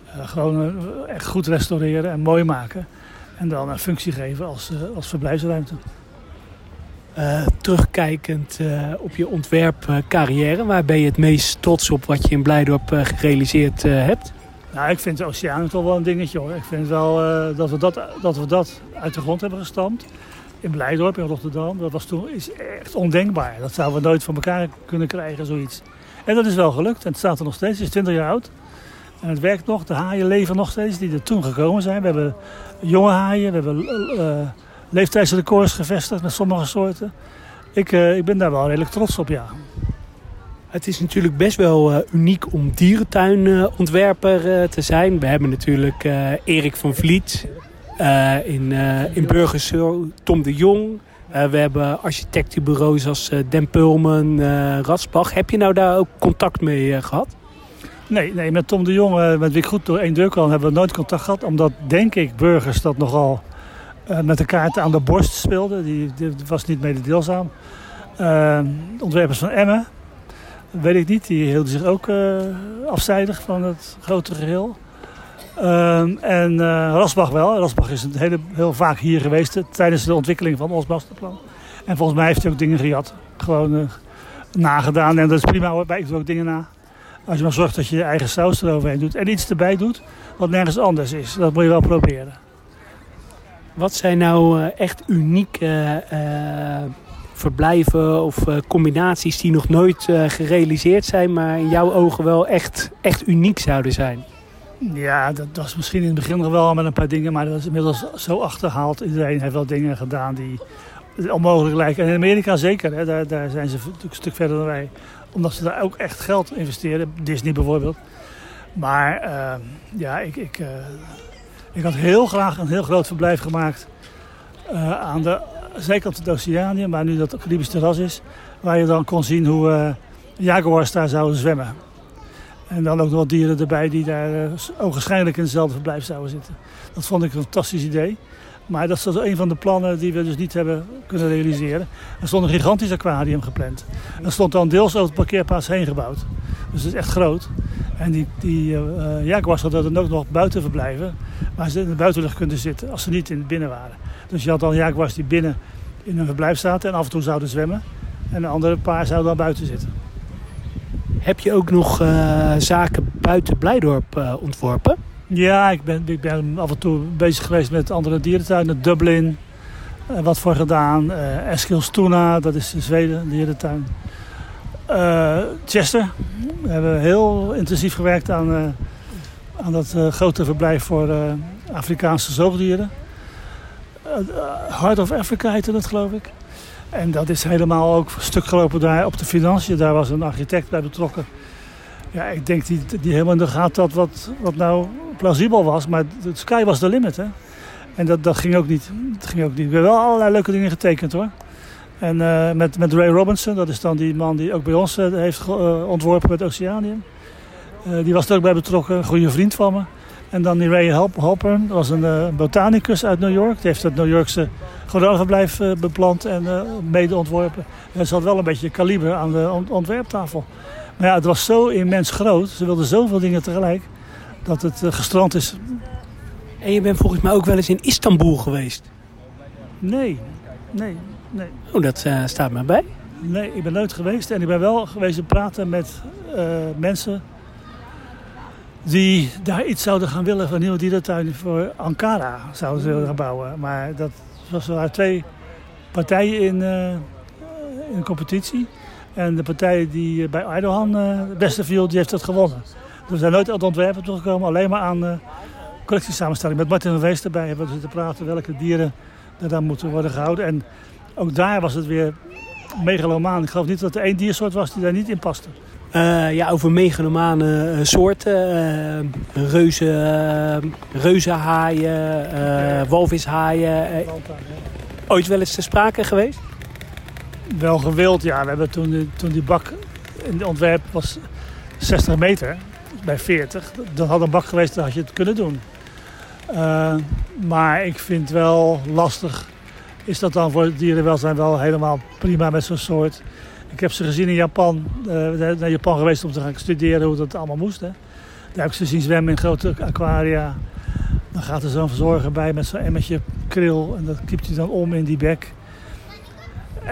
gewoon echt goed restaureren en mooi maken. En dan een functie geven als, als verblijfsruimte. Terugkijkend op je ontwerpcarrière, waar ben je het meest trots op wat je in Blijdorp gerealiseerd hebt? Nou, ik vind de oceaan toch wel een dingetje hoor. Ik vind wel dat, we dat, dat we dat uit de grond hebben gestampt. In Blijdorp, in Rotterdam. Dat was toen is echt ondenkbaar. Dat zouden we nooit van elkaar kunnen krijgen, zoiets. En dat is wel gelukt. En het staat er nog steeds. Het is 20 jaar oud. En het werkt nog. De haaien leven nog steeds, die er toen gekomen zijn. We hebben jonge haaien. We hebben leeftijdsrecords gevestigd met sommige soorten. Ik, uh, ik ben daar wel redelijk trots op, ja. Het is natuurlijk best wel uh, uniek om dierentuinontwerper uh, te zijn. We hebben natuurlijk Erik van Vliet in, in Burgershul, Tom de Jong. we hebben architectenbureaus als Den Pulman, Rasbach. Heb je nou daar ook contact mee gehad? Nee, nee, met Tom de Jong, met wie door één deur kwam, hebben we nooit contact gehad. Omdat, denk ik, burgers dat nogal uh, met de kaart aan de borst speelde. Die, die was niet mededeelzaam. Uh, ontwerpers van Emmen, weet ik niet, die hielden zich ook uh, afzijdig van het grote geheel. Ehm, en Rasbach wel. Rasbach is een hele, heel vaak hier geweest tijdens de ontwikkeling van ons masterplan. En volgens mij heeft hij ook dingen gejat. Gewoon nagedaan. En dat is prima hoor, ik doe ook dingen na. Als je maar zorgt dat je je eigen saus eroverheen doet. En iets erbij doet wat nergens anders is. Dat moet je wel proberen. Wat zijn nou echt unieke verblijven of uh, combinaties die nog nooit gerealiseerd zijn, maar in jouw ogen wel echt, echt uniek zouden zijn? Ja, dat was misschien in het begin nog wel met een paar dingen, maar dat is inmiddels zo achterhaald. Iedereen heeft wel dingen gedaan die onmogelijk lijken. En in Amerika zeker, hè, daar, daar zijn ze natuurlijk een stuk verder dan wij. Omdat ze daar ook echt geld investeren. Disney bijvoorbeeld. Maar ja, ik, ik, ik had heel graag een heel groot verblijf gemaakt aan de zijkant van het Oceanië, maar nu dat het Caribisch terras is, waar je dan kon zien hoe uh, jaguars daar zouden zwemmen. En dan ook nog wat dieren erbij die daar uh, in hetzelfde verblijf zouden zitten. Dat vond ik een fantastisch idee. Maar dat is een van de plannen die we dus niet hebben kunnen realiseren. Er stond een gigantisch aquarium gepland. Er stond dan deels over het parkeerplaats heen gebouwd. Dus het is echt groot. En die, die uh, jaguars hadden dan ook nog buiten verblijven. Waar ze in de buitenlucht konden zitten als ze niet in het binnen waren. Dus je had dan jaguars die binnen in een verblijf zaten en af en toe zouden zwemmen. En een andere paar zouden dan buiten zitten. Heb je ook nog uh, zaken buiten Blijdorp uh, ontworpen? Ja, ik ben, ik ben af en toe bezig geweest met andere dierentuinen. Dublin, uh, wat voor gedaan. Eskilstuna, dat is de Zweden, dierentuin. Chester, we hebben heel intensief gewerkt aan, aan dat grote verblijf voor Afrikaanse zoogdieren. Heart of Africa heette dat, geloof ik. En dat is helemaal ook stuk gelopen daar op de financiën. Daar was een architect bij betrokken. Ja, ik denk die, die helemaal in de gaten had wat, wat nou plausibel was. Maar de sky was de limit, hè. En dat, dat ging ook niet. Dat ging ook niet. We hebben wel allerlei leuke dingen getekend, hoor. En uh, met, met Ray Robinson, dat is dan die man die ook bij ons uh, heeft ontworpen met Oceanium. die was er ook bij betrokken, een goede vriend van me. En dan die Ray Halpern, dat was een botanicus uit New York. Die heeft het New Yorkse gorillaverblijf beplant en mede ontworpen. En ze had wel een beetje kaliber aan de ont ontwerptafel. Maar ja, het was zo immens groot. Ze wilden zoveel dingen tegelijk dat het gestrand is. En je bent volgens mij ook wel eens in Istanbul geweest? Nee, nee, nee. Oh, dat uh, staat mij bij. Nee, ik ben nooit geweest. En ik ben wel geweest te praten met uh, mensen die daar iets zouden gaan willen van nieuwe dierentuin voor Ankara zouden ze willen gaan bouwen. Maar dat was er twee partijen in, in een competitie. En de partij die bij Erdogan het beste viel, die heeft dat gewonnen. We zijn nooit aan het ontwerpen toegekomen, alleen maar aan uh, collectiesamenstelling. Met Martin van Wees erbij hebben we zitten praten welke dieren er dan moeten worden gehouden. En ook daar was het weer megalomaan. Ik geloof niet dat er één diersoort was die daar niet in paste. Uh, ja, over megalomane soorten. Uh, reuzen, reuzenhaaien, uh, walvishaaien. Ooit wel eens te sprake geweest? Wel gewild, ja. We hebben toen, toen die bak in de ontwerp was 60 meter bij 40. Dat had een bak geweest, dan had je het kunnen doen. Maar ik vind wel lastig. Is dat dan voor het dierenwelzijn wel helemaal prima met zo'n soort? Ik heb ze gezien in Japan. Uh, naar Japan geweest om te gaan studeren hoe dat allemaal moest. Hè. Daar heb ik ze zien zwemmen in grote aquaria. Dan gaat er zo'n verzorger bij met zo'n emmertje kril. En dat kiept hij dan om in die bek. Uh,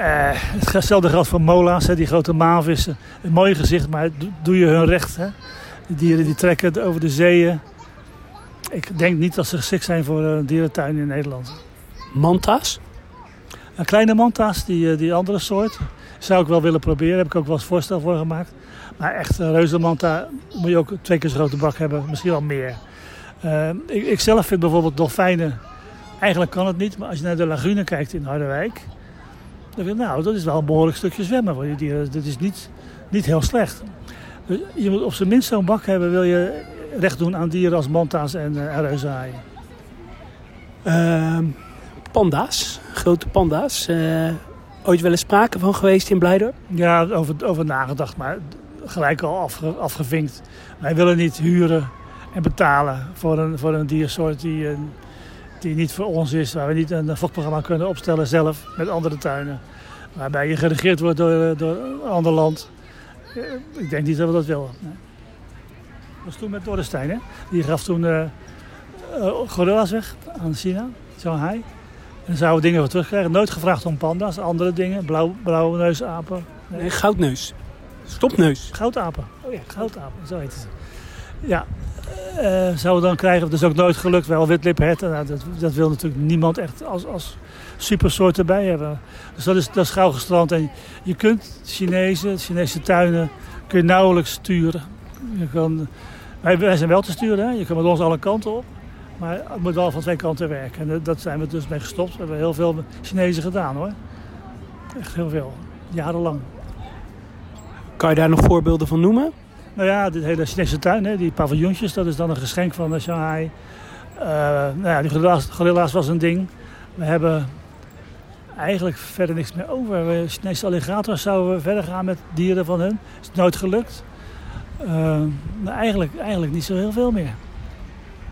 hetzelfde geldt voor mola's, hè, die grote maanvissen. Een mooi gezicht, maar doe je hun recht. Hè. Die dieren die trekken over de zeeën. Ik denk niet dat ze geschikt zijn voor een dierentuin in Nederland. Manta's? Een kleine manta's, die, die andere soort. Zou ik wel willen proberen, heb ik ook wel eens voorstel voor gemaakt. Maar echt een reuzenmanta moet je ook twee keer zo'n grote bak hebben, misschien wel meer. Uh, ik, zelf vind bijvoorbeeld dolfijnen, eigenlijk kan het niet. Maar als je naar de lagune kijkt in Harderwijk, dan vind nou, dat is wel een behoorlijk stukje zwemmen voor die dieren. Dat is niet, niet heel slecht. Dus je moet op zijn minst zo'n bak hebben, wil je recht doen aan dieren als manta's en, uh, en reuzenhaaien. Uh, panda's, grote panda's. Ooit wel eens sprake van geweest in Blijdorp? Ja, over, over nagedacht, maar gelijk al afge, afgevinkt. Wij willen niet huren en betalen voor een, voor een diersoort die, die niet voor ons is. Waar we niet een fokprogramma kunnen opstellen zelf met andere tuinen. Waarbij je geregeerd wordt door, door een ander land. Ik denk niet dat we dat willen. Dat was toen met Dorrestein, hè? Die gaf toen uh, gorilla's weg aan China, Shanghai. En zouden we dingen voor terugkrijgen. Nooit gevraagd om panda's, andere dingen. Blauw, blauwe neusapen. Nee. nee, goudneus. Stopneus. Goudapen. Oh ja, goudapen, zo heet het. Ja, uh, zouden we dan krijgen. Dat is ook nooit gelukt. Wel witlipherten. Nou, dat, dat wil natuurlijk niemand echt als, als supersoort erbij hebben. Dus dat is, dat is gauw gestrand. En je kunt Chinese, Chinese tuinen kun je nauwelijks sturen. Je kan, wij, wij zijn wel te sturen. Hè? Je kan met ons alle kanten op. Maar het moet wel van twee kanten werken. En dat zijn we dus mee gestopt. We hebben heel veel Chinezen gedaan hoor. Echt heel veel. Jarenlang. Kan je daar nog voorbeelden van noemen? Nou ja, de hele Chinese tuin, hè, die paviljoentjes, dat is dan een geschenk van Shanghai. Uh, nou ja, die gorilla's, was een ding. We hebben eigenlijk verder niks meer over. We, Chinese alligators zouden we verder gaan met dieren van hun. Is nooit gelukt. Uh, eigenlijk, eigenlijk niet zo heel veel meer.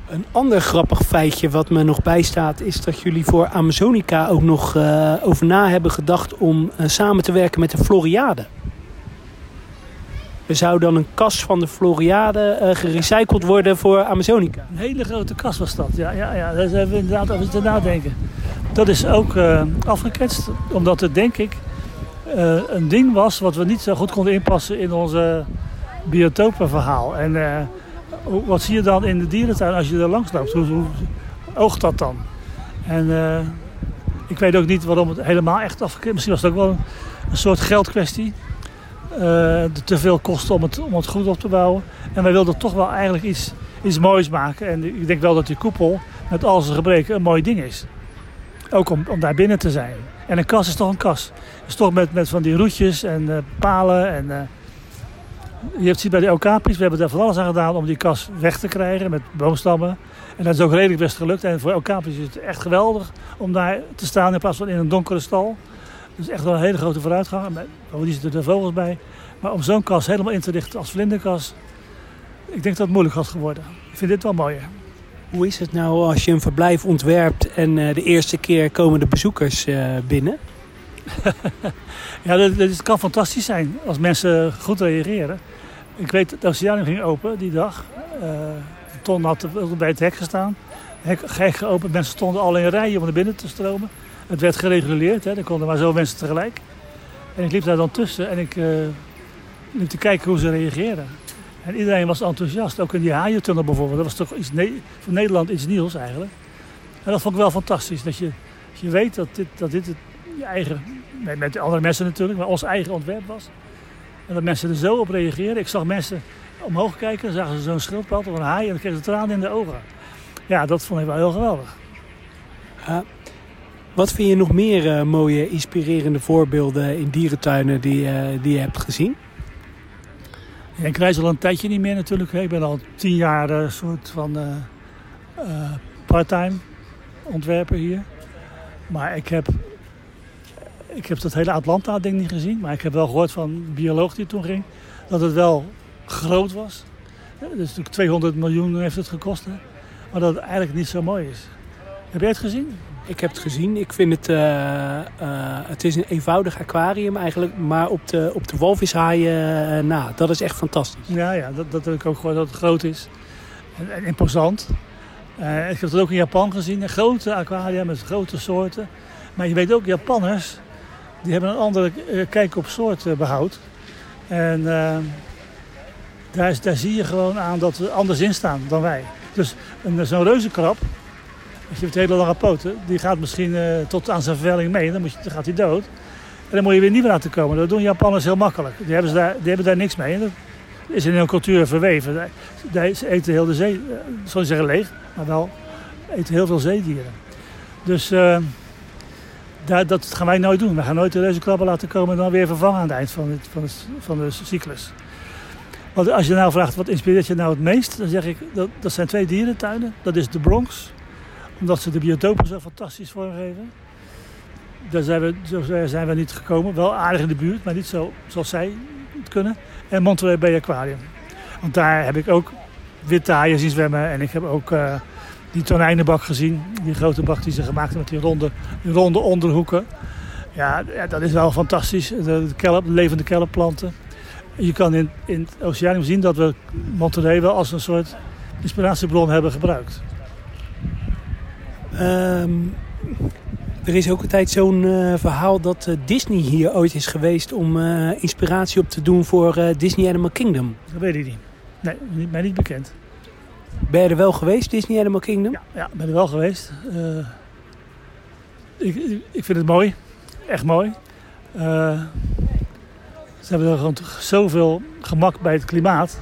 Een ander grappig feitje wat me nog bijstaat is dat jullie voor Amazonica ook nog uh, over na hebben gedacht om uh, samen te werken met de Floriade. Er zou dan een kas van de Floriade uh, gerecycled worden voor Amazonica. Een hele grote kas was dat, ja. ja, ja. Daar hebben we inderdaad over te nadenken. Dat is ook afgeketst, omdat het denk ik een ding was wat we niet zo goed konden inpassen in onze biotopenverhaal. En wat zie je dan in de dierentuin als je er langs loopt? Hoe, oogt dat dan? En ik weet ook niet waarom het helemaal echt afgeketst Misschien was het ook wel een, soort geldkwestie. Uh, te veel kosten om het, om het goed op te bouwen. En wij wilden toch wel eigenlijk iets, iets moois maken. En ik denk wel dat die koepel met al zijn gebreken een mooi ding is. Ook om, om daar binnen te zijn. En een kas is toch een kas. is toch met, met van die roetjes en uh, palen. En, je hebt ziet bij de okapis, we hebben daar van alles aan gedaan om die kas weg te krijgen met boomstammen. En dat is ook redelijk best gelukt. En voor okapis is het echt geweldig om daar te staan in plaats van in een donkere stal. Dus echt wel een hele grote vooruitgang. Bovendien zitten er vogels bij. Maar om zo'n kas helemaal in te richten als vlinderkas, ik denk dat het moeilijk had geworden. Ik vind dit wel mooier. Hoe is het nou als je een verblijf ontwerpt en uh, de eerste keer komen de bezoekers uh, binnen? ja, dat, dat, kan fantastisch zijn als mensen goed reageren. Ik weet, de oceaan ging open die dag. Uh, Ton had bij het hek gestaan. Hek, hek geopend, mensen stonden al in rijen om naar binnen te stromen. Het werd gereguleerd, hè. er konden maar zo mensen tegelijk. En ik liep daar dan tussen en ik uh, liep te kijken hoe ze reageerden. En iedereen was enthousiast, ook in die haaientunnel bijvoorbeeld. Dat was toch iets ne voor Nederland iets nieuws eigenlijk. En dat vond ik wel fantastisch, dat je, dat je weet dat dit, dat dit het, je eigen, met, met andere mensen natuurlijk, maar ons eigen ontwerp was. En dat mensen er zo op reageerden. Ik zag mensen omhoog kijken, dan zagen ze zo'n schildpad of een haai en dan kregen ze tranen in de ogen. Ja, dat vond ik wel heel geweldig. Wat vind je nog meer uh, mooie, inspirerende voorbeelden in dierentuinen die, uh, die je hebt gezien? Ja, ik reis al een tijdje niet meer natuurlijk. Ik ben al tien jaar een soort van parttime ontwerper hier. Maar ik heb ik heb dat hele Atlanta-ding niet gezien. Maar ik heb wel gehoord van een bioloog die toen ging. Dat het wel groot was. Dus natuurlijk 200 miljoen heeft het gekost. Hè? Maar dat het eigenlijk niet zo mooi is. Heb jij het gezien? Ik heb het gezien. Ik vind het... Uh, uh, het is een eenvoudig aquarium eigenlijk. Maar op de, op de walvishaaien uh, na. Dat is echt fantastisch. Ja, ja dat, dat heb ik ook gehoord dat het groot is. En, en imposant. ik heb het ook in Japan gezien. Een grote aquaria met grote soorten. Maar je weet ook, Japanners... Die hebben een andere kijk op soortbehoud. En daar, daar zie je gewoon aan dat we anders in staan dan wij. Dus zo'n reuzenkrab, als je hebt hele lange poten, die gaat misschien tot aan zijn vervelling mee. Dan, moet je, dan gaat hij dood. En dan moet je weer nieuw laten komen. Dat doen Japanners heel makkelijk. Die hebben, daar, die hebben daar niks mee. En dat is in hun cultuur verweven. Ze eten heel de zee, uh, zal zeggen leeg, maar wel eten heel veel zeedieren. Dus dat gaan wij nooit doen. We gaan nooit de reuzenkrabben laten komen en dan weer vervangen aan het eind van, het, van, van de cyclus. Want als je nou vraagt wat inspireert je nou het meest, dan zeg ik dat, dat zijn twee dierentuinen. Dat is de Bronx, omdat ze de biotopen zo fantastisch vormgeven. Daar zijn we, zijn we niet gekomen. Wel aardig in de buurt, maar niet zo zoals zij het kunnen. En Monterey Bay Aquarium. Want daar heb ik ook witte haaien zien zwemmen. En ik heb ook uh, die tonijnenbak gezien. Die grote bak die ze gemaakt hebben met die ronde, die ronde onderhoeken. Ja, ja, dat is wel fantastisch. De, kelp, de levende kelpplanten. Je kan in, in het oceanium zien dat we Monterey wel als een soort inspiratiebron hebben gebruikt. Um, er is ook altijd zo'n uh, verhaal dat uh, Disney hier ooit is geweest om uh, inspiratie op te doen voor Disney Animal Kingdom. Dat weet ik niet. Nee, mij niet bekend. Ben je er wel geweest, Disney Animal Kingdom? Ja, ja ben er wel geweest. Ik, ik, vind het mooi. Echt mooi. Ze hebben er gewoon zoveel gemak bij het klimaat.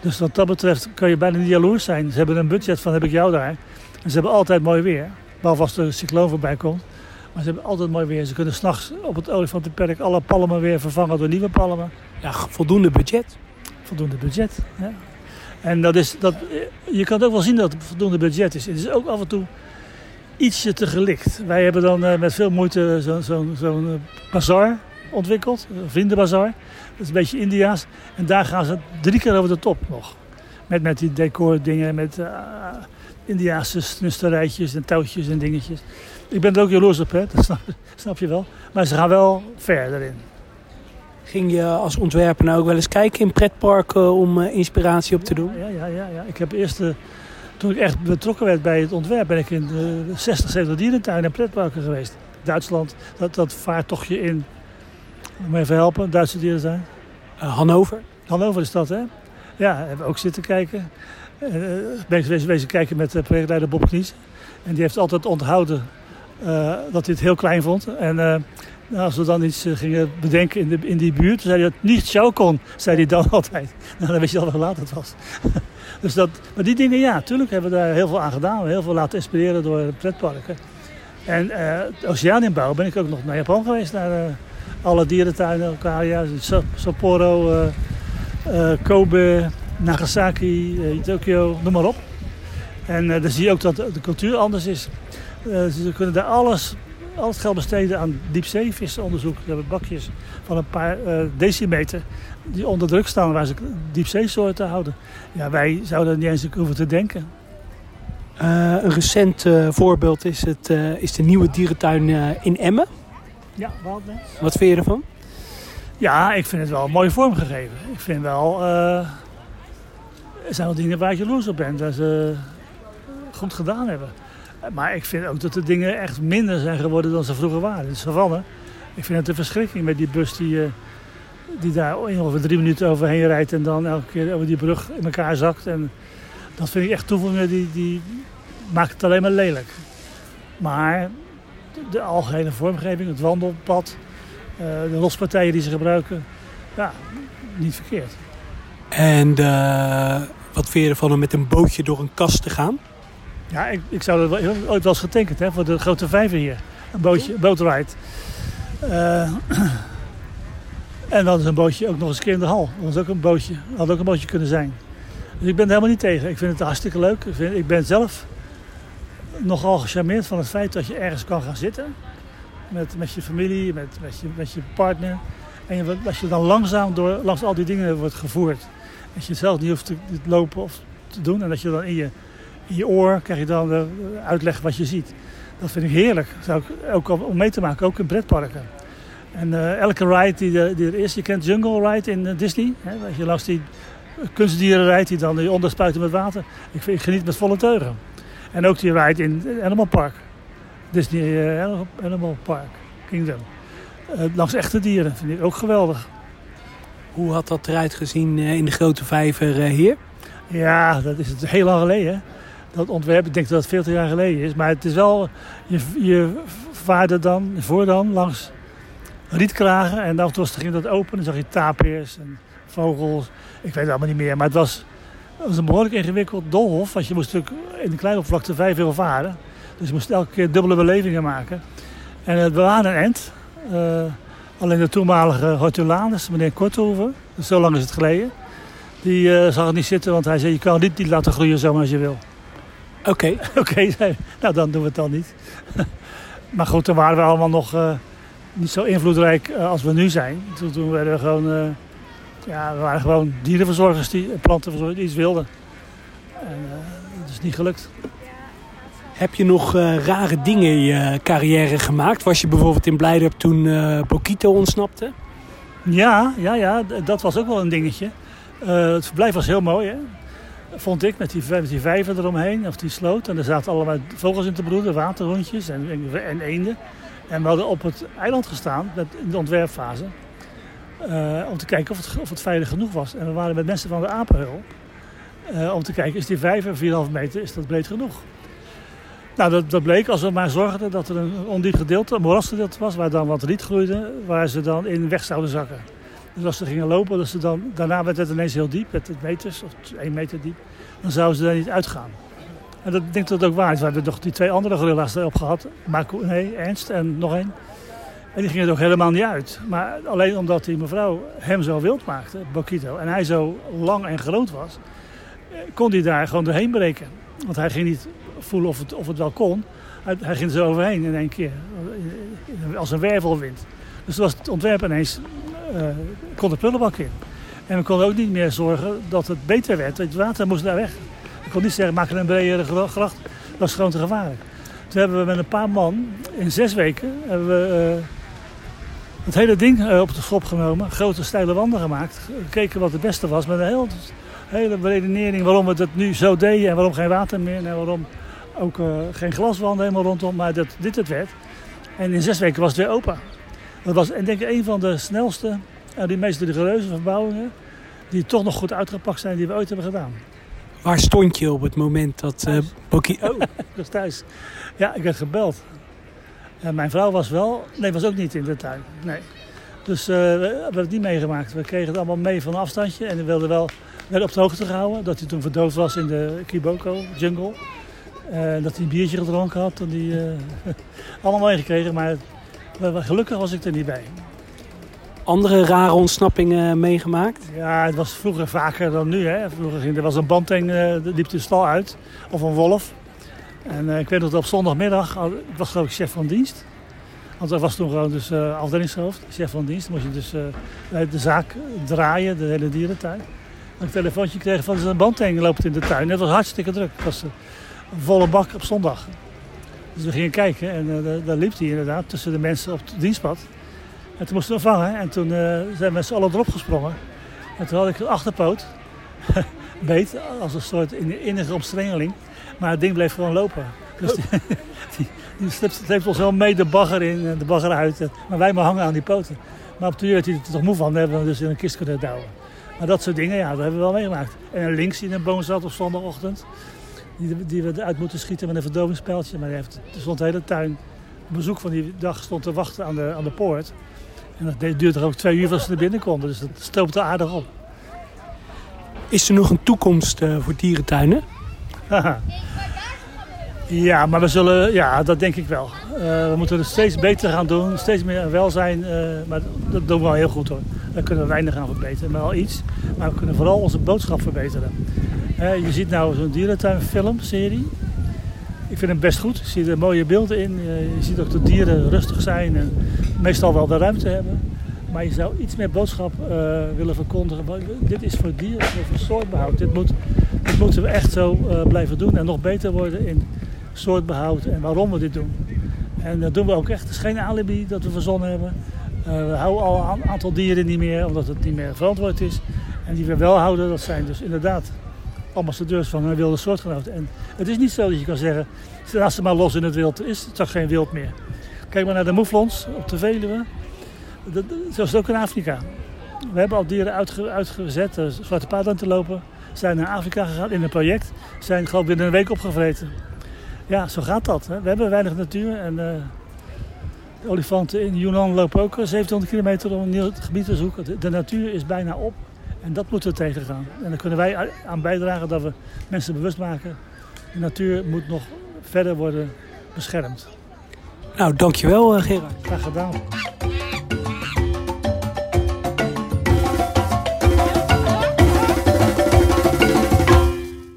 Dus wat dat betreft kan je bijna niet jaloers zijn. Ze hebben een budget van heb ik jou daar. En ze hebben altijd mooi weer. Behalve als er een cycloon voorbij komt. Maar ze hebben altijd mooi weer. Ze kunnen s'nachts op het olifantenperk alle palmen weer vervangen door nieuwe palmen. Ja, voldoende budget. Voldoende budget, ja. En dat is, dat, je kan ook wel zien dat het voldoende budget is. Het is ook af en toe ietsje te gelikt. Wij hebben dan uh, met veel moeite zo'n zo, zo uh, bazaar ontwikkeld, een vriendenbazaar. Dat is een beetje India's. En daar gaan ze drie keer over de top nog. Met, met die decor dingen, met uh, Indiaanse snusterijtjes en touwtjes en dingetjes. Ik ben er ook jaloers op, hè? dat snap je wel. Maar ze gaan wel verder in. Ging je als ontwerper nou ook wel eens kijken in pretparken om uh, inspiratie op te doen? Ja, ja, ja. ja. Ik heb eerst, uh, toen ik echt betrokken werd bij het ontwerp, ben ik in de 60, 70 dierentuinen en pretparken geweest. Duitsland, dat, dat vaartochtje in om even helpen, Duitse dieren zijn? Uh, Hannover. Hannover is dat, hè? Ja, hebben we ook zitten kijken. Uh, ben ik wezen, kijken met projectleider Bob Knies. En die heeft altijd onthouden uh, dat hij het heel klein vond. En nou, als we dan iets gingen bedenken in, in die buurt, zei hij dat niet show kon, zei hij dan altijd. Nou, dan weet je al hoe laat het was. dus dat, maar die dingen, ja, natuurlijk hebben we daar heel veel aan gedaan. Heel veel laten inspireren door pretparken. En uh, Oceaniumbouw ben ik ook nog naar Japan geweest, naar alle dierentuinen, Okaria, Sapporo, Kobe, Nagasaki, Tokio, noem maar op. En dan zie je ook dat de cultuur anders is. ze kunnen daar alles, al het geld besteden aan diepzeevisonderzoek. Ze hebben bakjes van een paar decimeter die onder druk staan waar ze diepzeesoorten houden. Ja, wij zouden er niet eens hoeven te denken. een recent voorbeeld is, het, is de nieuwe dierentuin in Emmen. Ja, Wildlands. Wat vind je ervan? Ja, ik vind het wel mooi vormgegeven. Ik vind wel... Er zijn wel dingen waar je jaloers op bent. Dat ze goed gedaan hebben. Maar ik vind ook dat de dingen echt minder zijn geworden dan ze vroeger waren. De savanne. Ik vind het een verschrikking met die bus die, uh, die daar ongeveer drie minuten overheen rijdt... en dan elke keer over die brug in elkaar zakt. En dat vind ik echt toevoegingen die, die maakt het alleen maar lelijk. Maar de algehele vormgeving, het wandelpad, uh, de lospartijen die ze gebruiken. Ja, niet verkeerd. En uh, wat vind je ervan om met een bootje door een kast te gaan? Ja, ik, ik zou er wel, ooit wel eens getekend hè, voor de grote vijver hier. Een bootje, een bootride. Uh, en dan is een bootje ook nog eens een keer in de hal. Dat was ook een bootje. Had ook een bootje kunnen zijn. Dus ik ben er helemaal niet tegen. Ik vind het hartstikke leuk. Ik, vind, ik ben zelf nogal gecharmeerd van het feit dat je ergens kan gaan zitten. met, met je familie, met, met, je, met je partner. En je, als je dan langzaam door, langs al die dingen wordt gevoerd. Dat je zelf niet hoeft te, lopen of te doen. En dat je dan in je, in je oor krijg je dan de uitleg wat je ziet. Dat vind ik heerlijk. Zou ik ook om mee te maken, ook in pretparken. En uh, elke ride die, die, er is, je kent Jungle Ride in uh, Disney. Hè, je langs die kunstdieren rijdt die dan onderspuiten met water. Ik, geniet met volle teugen. En ook die ride in Animal Park. Disney uh, Animal Park Kingdom. langs echte dieren vind ik ook geweldig. Hoe had dat eruit gezien in de grote vijver hier? Ja, dat is het heel lang geleden. Dat ontwerp, ik denk dat het 40 jaar geleden is. Maar het is wel, je, je vaarde dan, voor dan, langs rietkragen. En af ging dat open. Dan zag je tapirs en vogels. Ik weet het allemaal niet meer. Maar het was, een behoorlijk ingewikkeld doolhof. Want je moest natuurlijk in de kleine oppervlakte vijf veel varen. Dus je moest elke keer dubbele belevingen maken. En het waren een end. Uh, alleen de toenmalige hortulanus, meneer Korthoeven, zo lang is het geleden. Die uh, zag het niet zitten, want hij zei: Je kan dit niet laten groeien zomaar als je wil. Oké. Oké, nou dan doen we het dan niet. maar goed, toen waren we allemaal nog. Uh, niet zo invloedrijk uh, als we nu zijn. Toen, toen werden we gewoon, uh, ja, we waren gewoon dierenverzorgers die plantenverzorgers die iets wilden. En uh, dat is niet gelukt. Heb je nog rare dingen in je carrière gemaakt? Was je bijvoorbeeld in Blijdorp toen Bokito ontsnapte? Ja, ja, ja, dat was ook wel een dingetje. het verblijf was heel mooi, hè? Vond ik, met die, met die vijver eromheen, of die sloot. En er zaten allemaal vogels in te broeden, waterhondjes en, en, en eenden. En we hadden op het eiland gestaan met, in de ontwerpfase. Uh, om te kijken of het, of het veilig genoeg was. En we waren met mensen van de Apenhul. Uh, om te kijken, is die vijver 4,5 meter, is dat breed genoeg? Nou, dat, dat, bleek als we maar zorgden dat er een ondiep gedeelte, een moerasgedeelte was, waar dan wat riet groeide, waar ze dan in weg zouden zakken. Dus als ze gingen lopen, dat ze dan, daarna werd het ineens heel diep, met meters of 1 meter diep, dan zouden ze daar niet uitgaan. En dat, ik denk dat het ook waar is. We hebben nog die twee andere gorilla's erop gehad. Marco, nee, Ernst en nog één. En die gingen er ook helemaal niet uit. Maar alleen omdat die mevrouw hem zo wild maakte, Bokito, en hij zo lang en groot was, eh, kon hij daar gewoon doorheen breken. Want hij ging niet voelen of het, of het wel kon. Hij, ging er zo overheen in één keer. Als een wervelwind. Dus toen was het ontwerp ineens, kon de prullenbak in. En we konden ook niet meer zorgen dat het beter werd. Het water moest daar weg. Ik kon niet zeggen, maak er een bredere gracht. Dat is gewoon te gevaarlijk. Toen hebben we met een paar man in zes weken hebben we, uh, het hele ding uh, op de schop genomen. Grote steile wanden gemaakt. Gekeken wat het beste was. Met een heel, hele beredenering waarom we het nu zo deden. En waarom geen water meer. En waarom ook geen glaswanden helemaal rondom. Maar dat dit het werd. En in zes weken was het weer open. Dat was en denk ik een van de snelste en die meest rigoureuze verbouwingen. Die toch nog goed uitgepakt zijn die we ooit hebben gedaan. Waar stond je op het moment dat uh, Boki... Oh, ik thuis. Ja, ik werd gebeld. En mijn vrouw was wel... Nee, was ook niet in de tuin. Nee. Dus uh, we hebben het niet meegemaakt. We kregen het allemaal mee van een afstandje. En we wilden wel werden op de hoogte gehouden. Dat hij toen verdoofd was in de Kiboko jungle. Uh, dat hij een biertje gedronken had. En die, allemaal meegekregen. Maar gelukkig was ik er niet bij andere rare ontsnappingen meegemaakt? Ja, het was vroeger vaker dan nu. Hè. Vroeger ging er was een bandeng, uh, liep de stal uit. Of een wolf. En uh, ik weet nog dat op zondagmiddag, ik was geloof ik chef van dienst. Want dat was toen gewoon dus uh, afdelingshoofd, chef van dienst. Dan moest je dus uh, de zaak draaien, de hele dierentuin. En een telefoontje kreeg van een bandeng loopt in de tuin. Het was hartstikke druk. Het was een volle bak op zondag. Dus we gingen kijken en daar liep hij inderdaad tussen de mensen op het dienstpad. En toen moesten we vangen. En toen uh, zijn met z'n allen erop gesprongen. En toen had ik de achterpoot beet, als een soort innige omstrengeling. Maar het ding bleef gewoon lopen. Dus die, die, die sleept ons wel mee de bagger in en de bagger uit. Maar wij maar hangen aan die poten. Maar op de duur werd hij er toch moe van. Dan hebben we dus in een kist kunnen douwen. Maar dat soort dingen, ja, dat hebben we wel meegemaakt. En links in een boom zat op zondagochtend. Die, die we eruit moeten schieten met een verdovingspijltje. Maar die heeft, er stond de hele tuin bezoek van die dag stond te wachten aan de, aan de poort. En dat duurde ook twee uur voordat ze er binnen konden. Dus dat stoopte aardig op. Is er nog een toekomst uh, voor dierentuinen? ja, maar we zullen, ja, dat denk ik wel. Uh, we moeten het steeds beter gaan doen, steeds meer welzijn. Uh, maar dat doen we wel heel goed hoor. Daar kunnen we weinig aan verbeteren, maar wel iets. Maar we kunnen vooral onze boodschap verbeteren. je ziet nou zo'n dierentuinfilm, serie. ik vind hem best goed. Je ziet er mooie beelden in. Je ziet ook dat dieren rustig zijn en meestal wel de ruimte hebben. Maar je zou iets meer boodschap willen verkondigen. Dit is voor dieren, voor soortbehoud. Dit, moet, dit moeten we echt zo blijven doen en nog beter worden in soortbehoud en waarom we dit doen. En dat doen we ook echt. Het is geen alibi dat we verzonnen hebben. Uh, we houden al een aantal dieren niet meer, omdat het niet meer verantwoord is. En die we wel houden, dat zijn dus inderdaad ambassadeurs van een wilde soortgenoten. En het is niet zo dat je kan zeggen, laat ze maar los in het wild. Er is toch geen wild meer. Kijk maar naar de moeflons op de Veluwe. Dat, zo is het ook in Afrika. We hebben al dieren uitge, uitgezet, uh, zwarte paard aan te lopen. Zijn naar Afrika gegaan in een project. Zijn gewoon binnen een week opgevreten. Ja, zo gaat dat. Hè. We hebben weinig natuur en uh, de olifanten in Yunnan lopen ook 700 kilometer om een nieuw gebied te zoeken. De, de, natuur is bijna op en dat moeten we tegengaan. En dan kunnen wij aan bijdragen dat we mensen bewust maken. De natuur moet nog verder worden beschermd. Nou, dankjewel Gerard. Graag gedaan.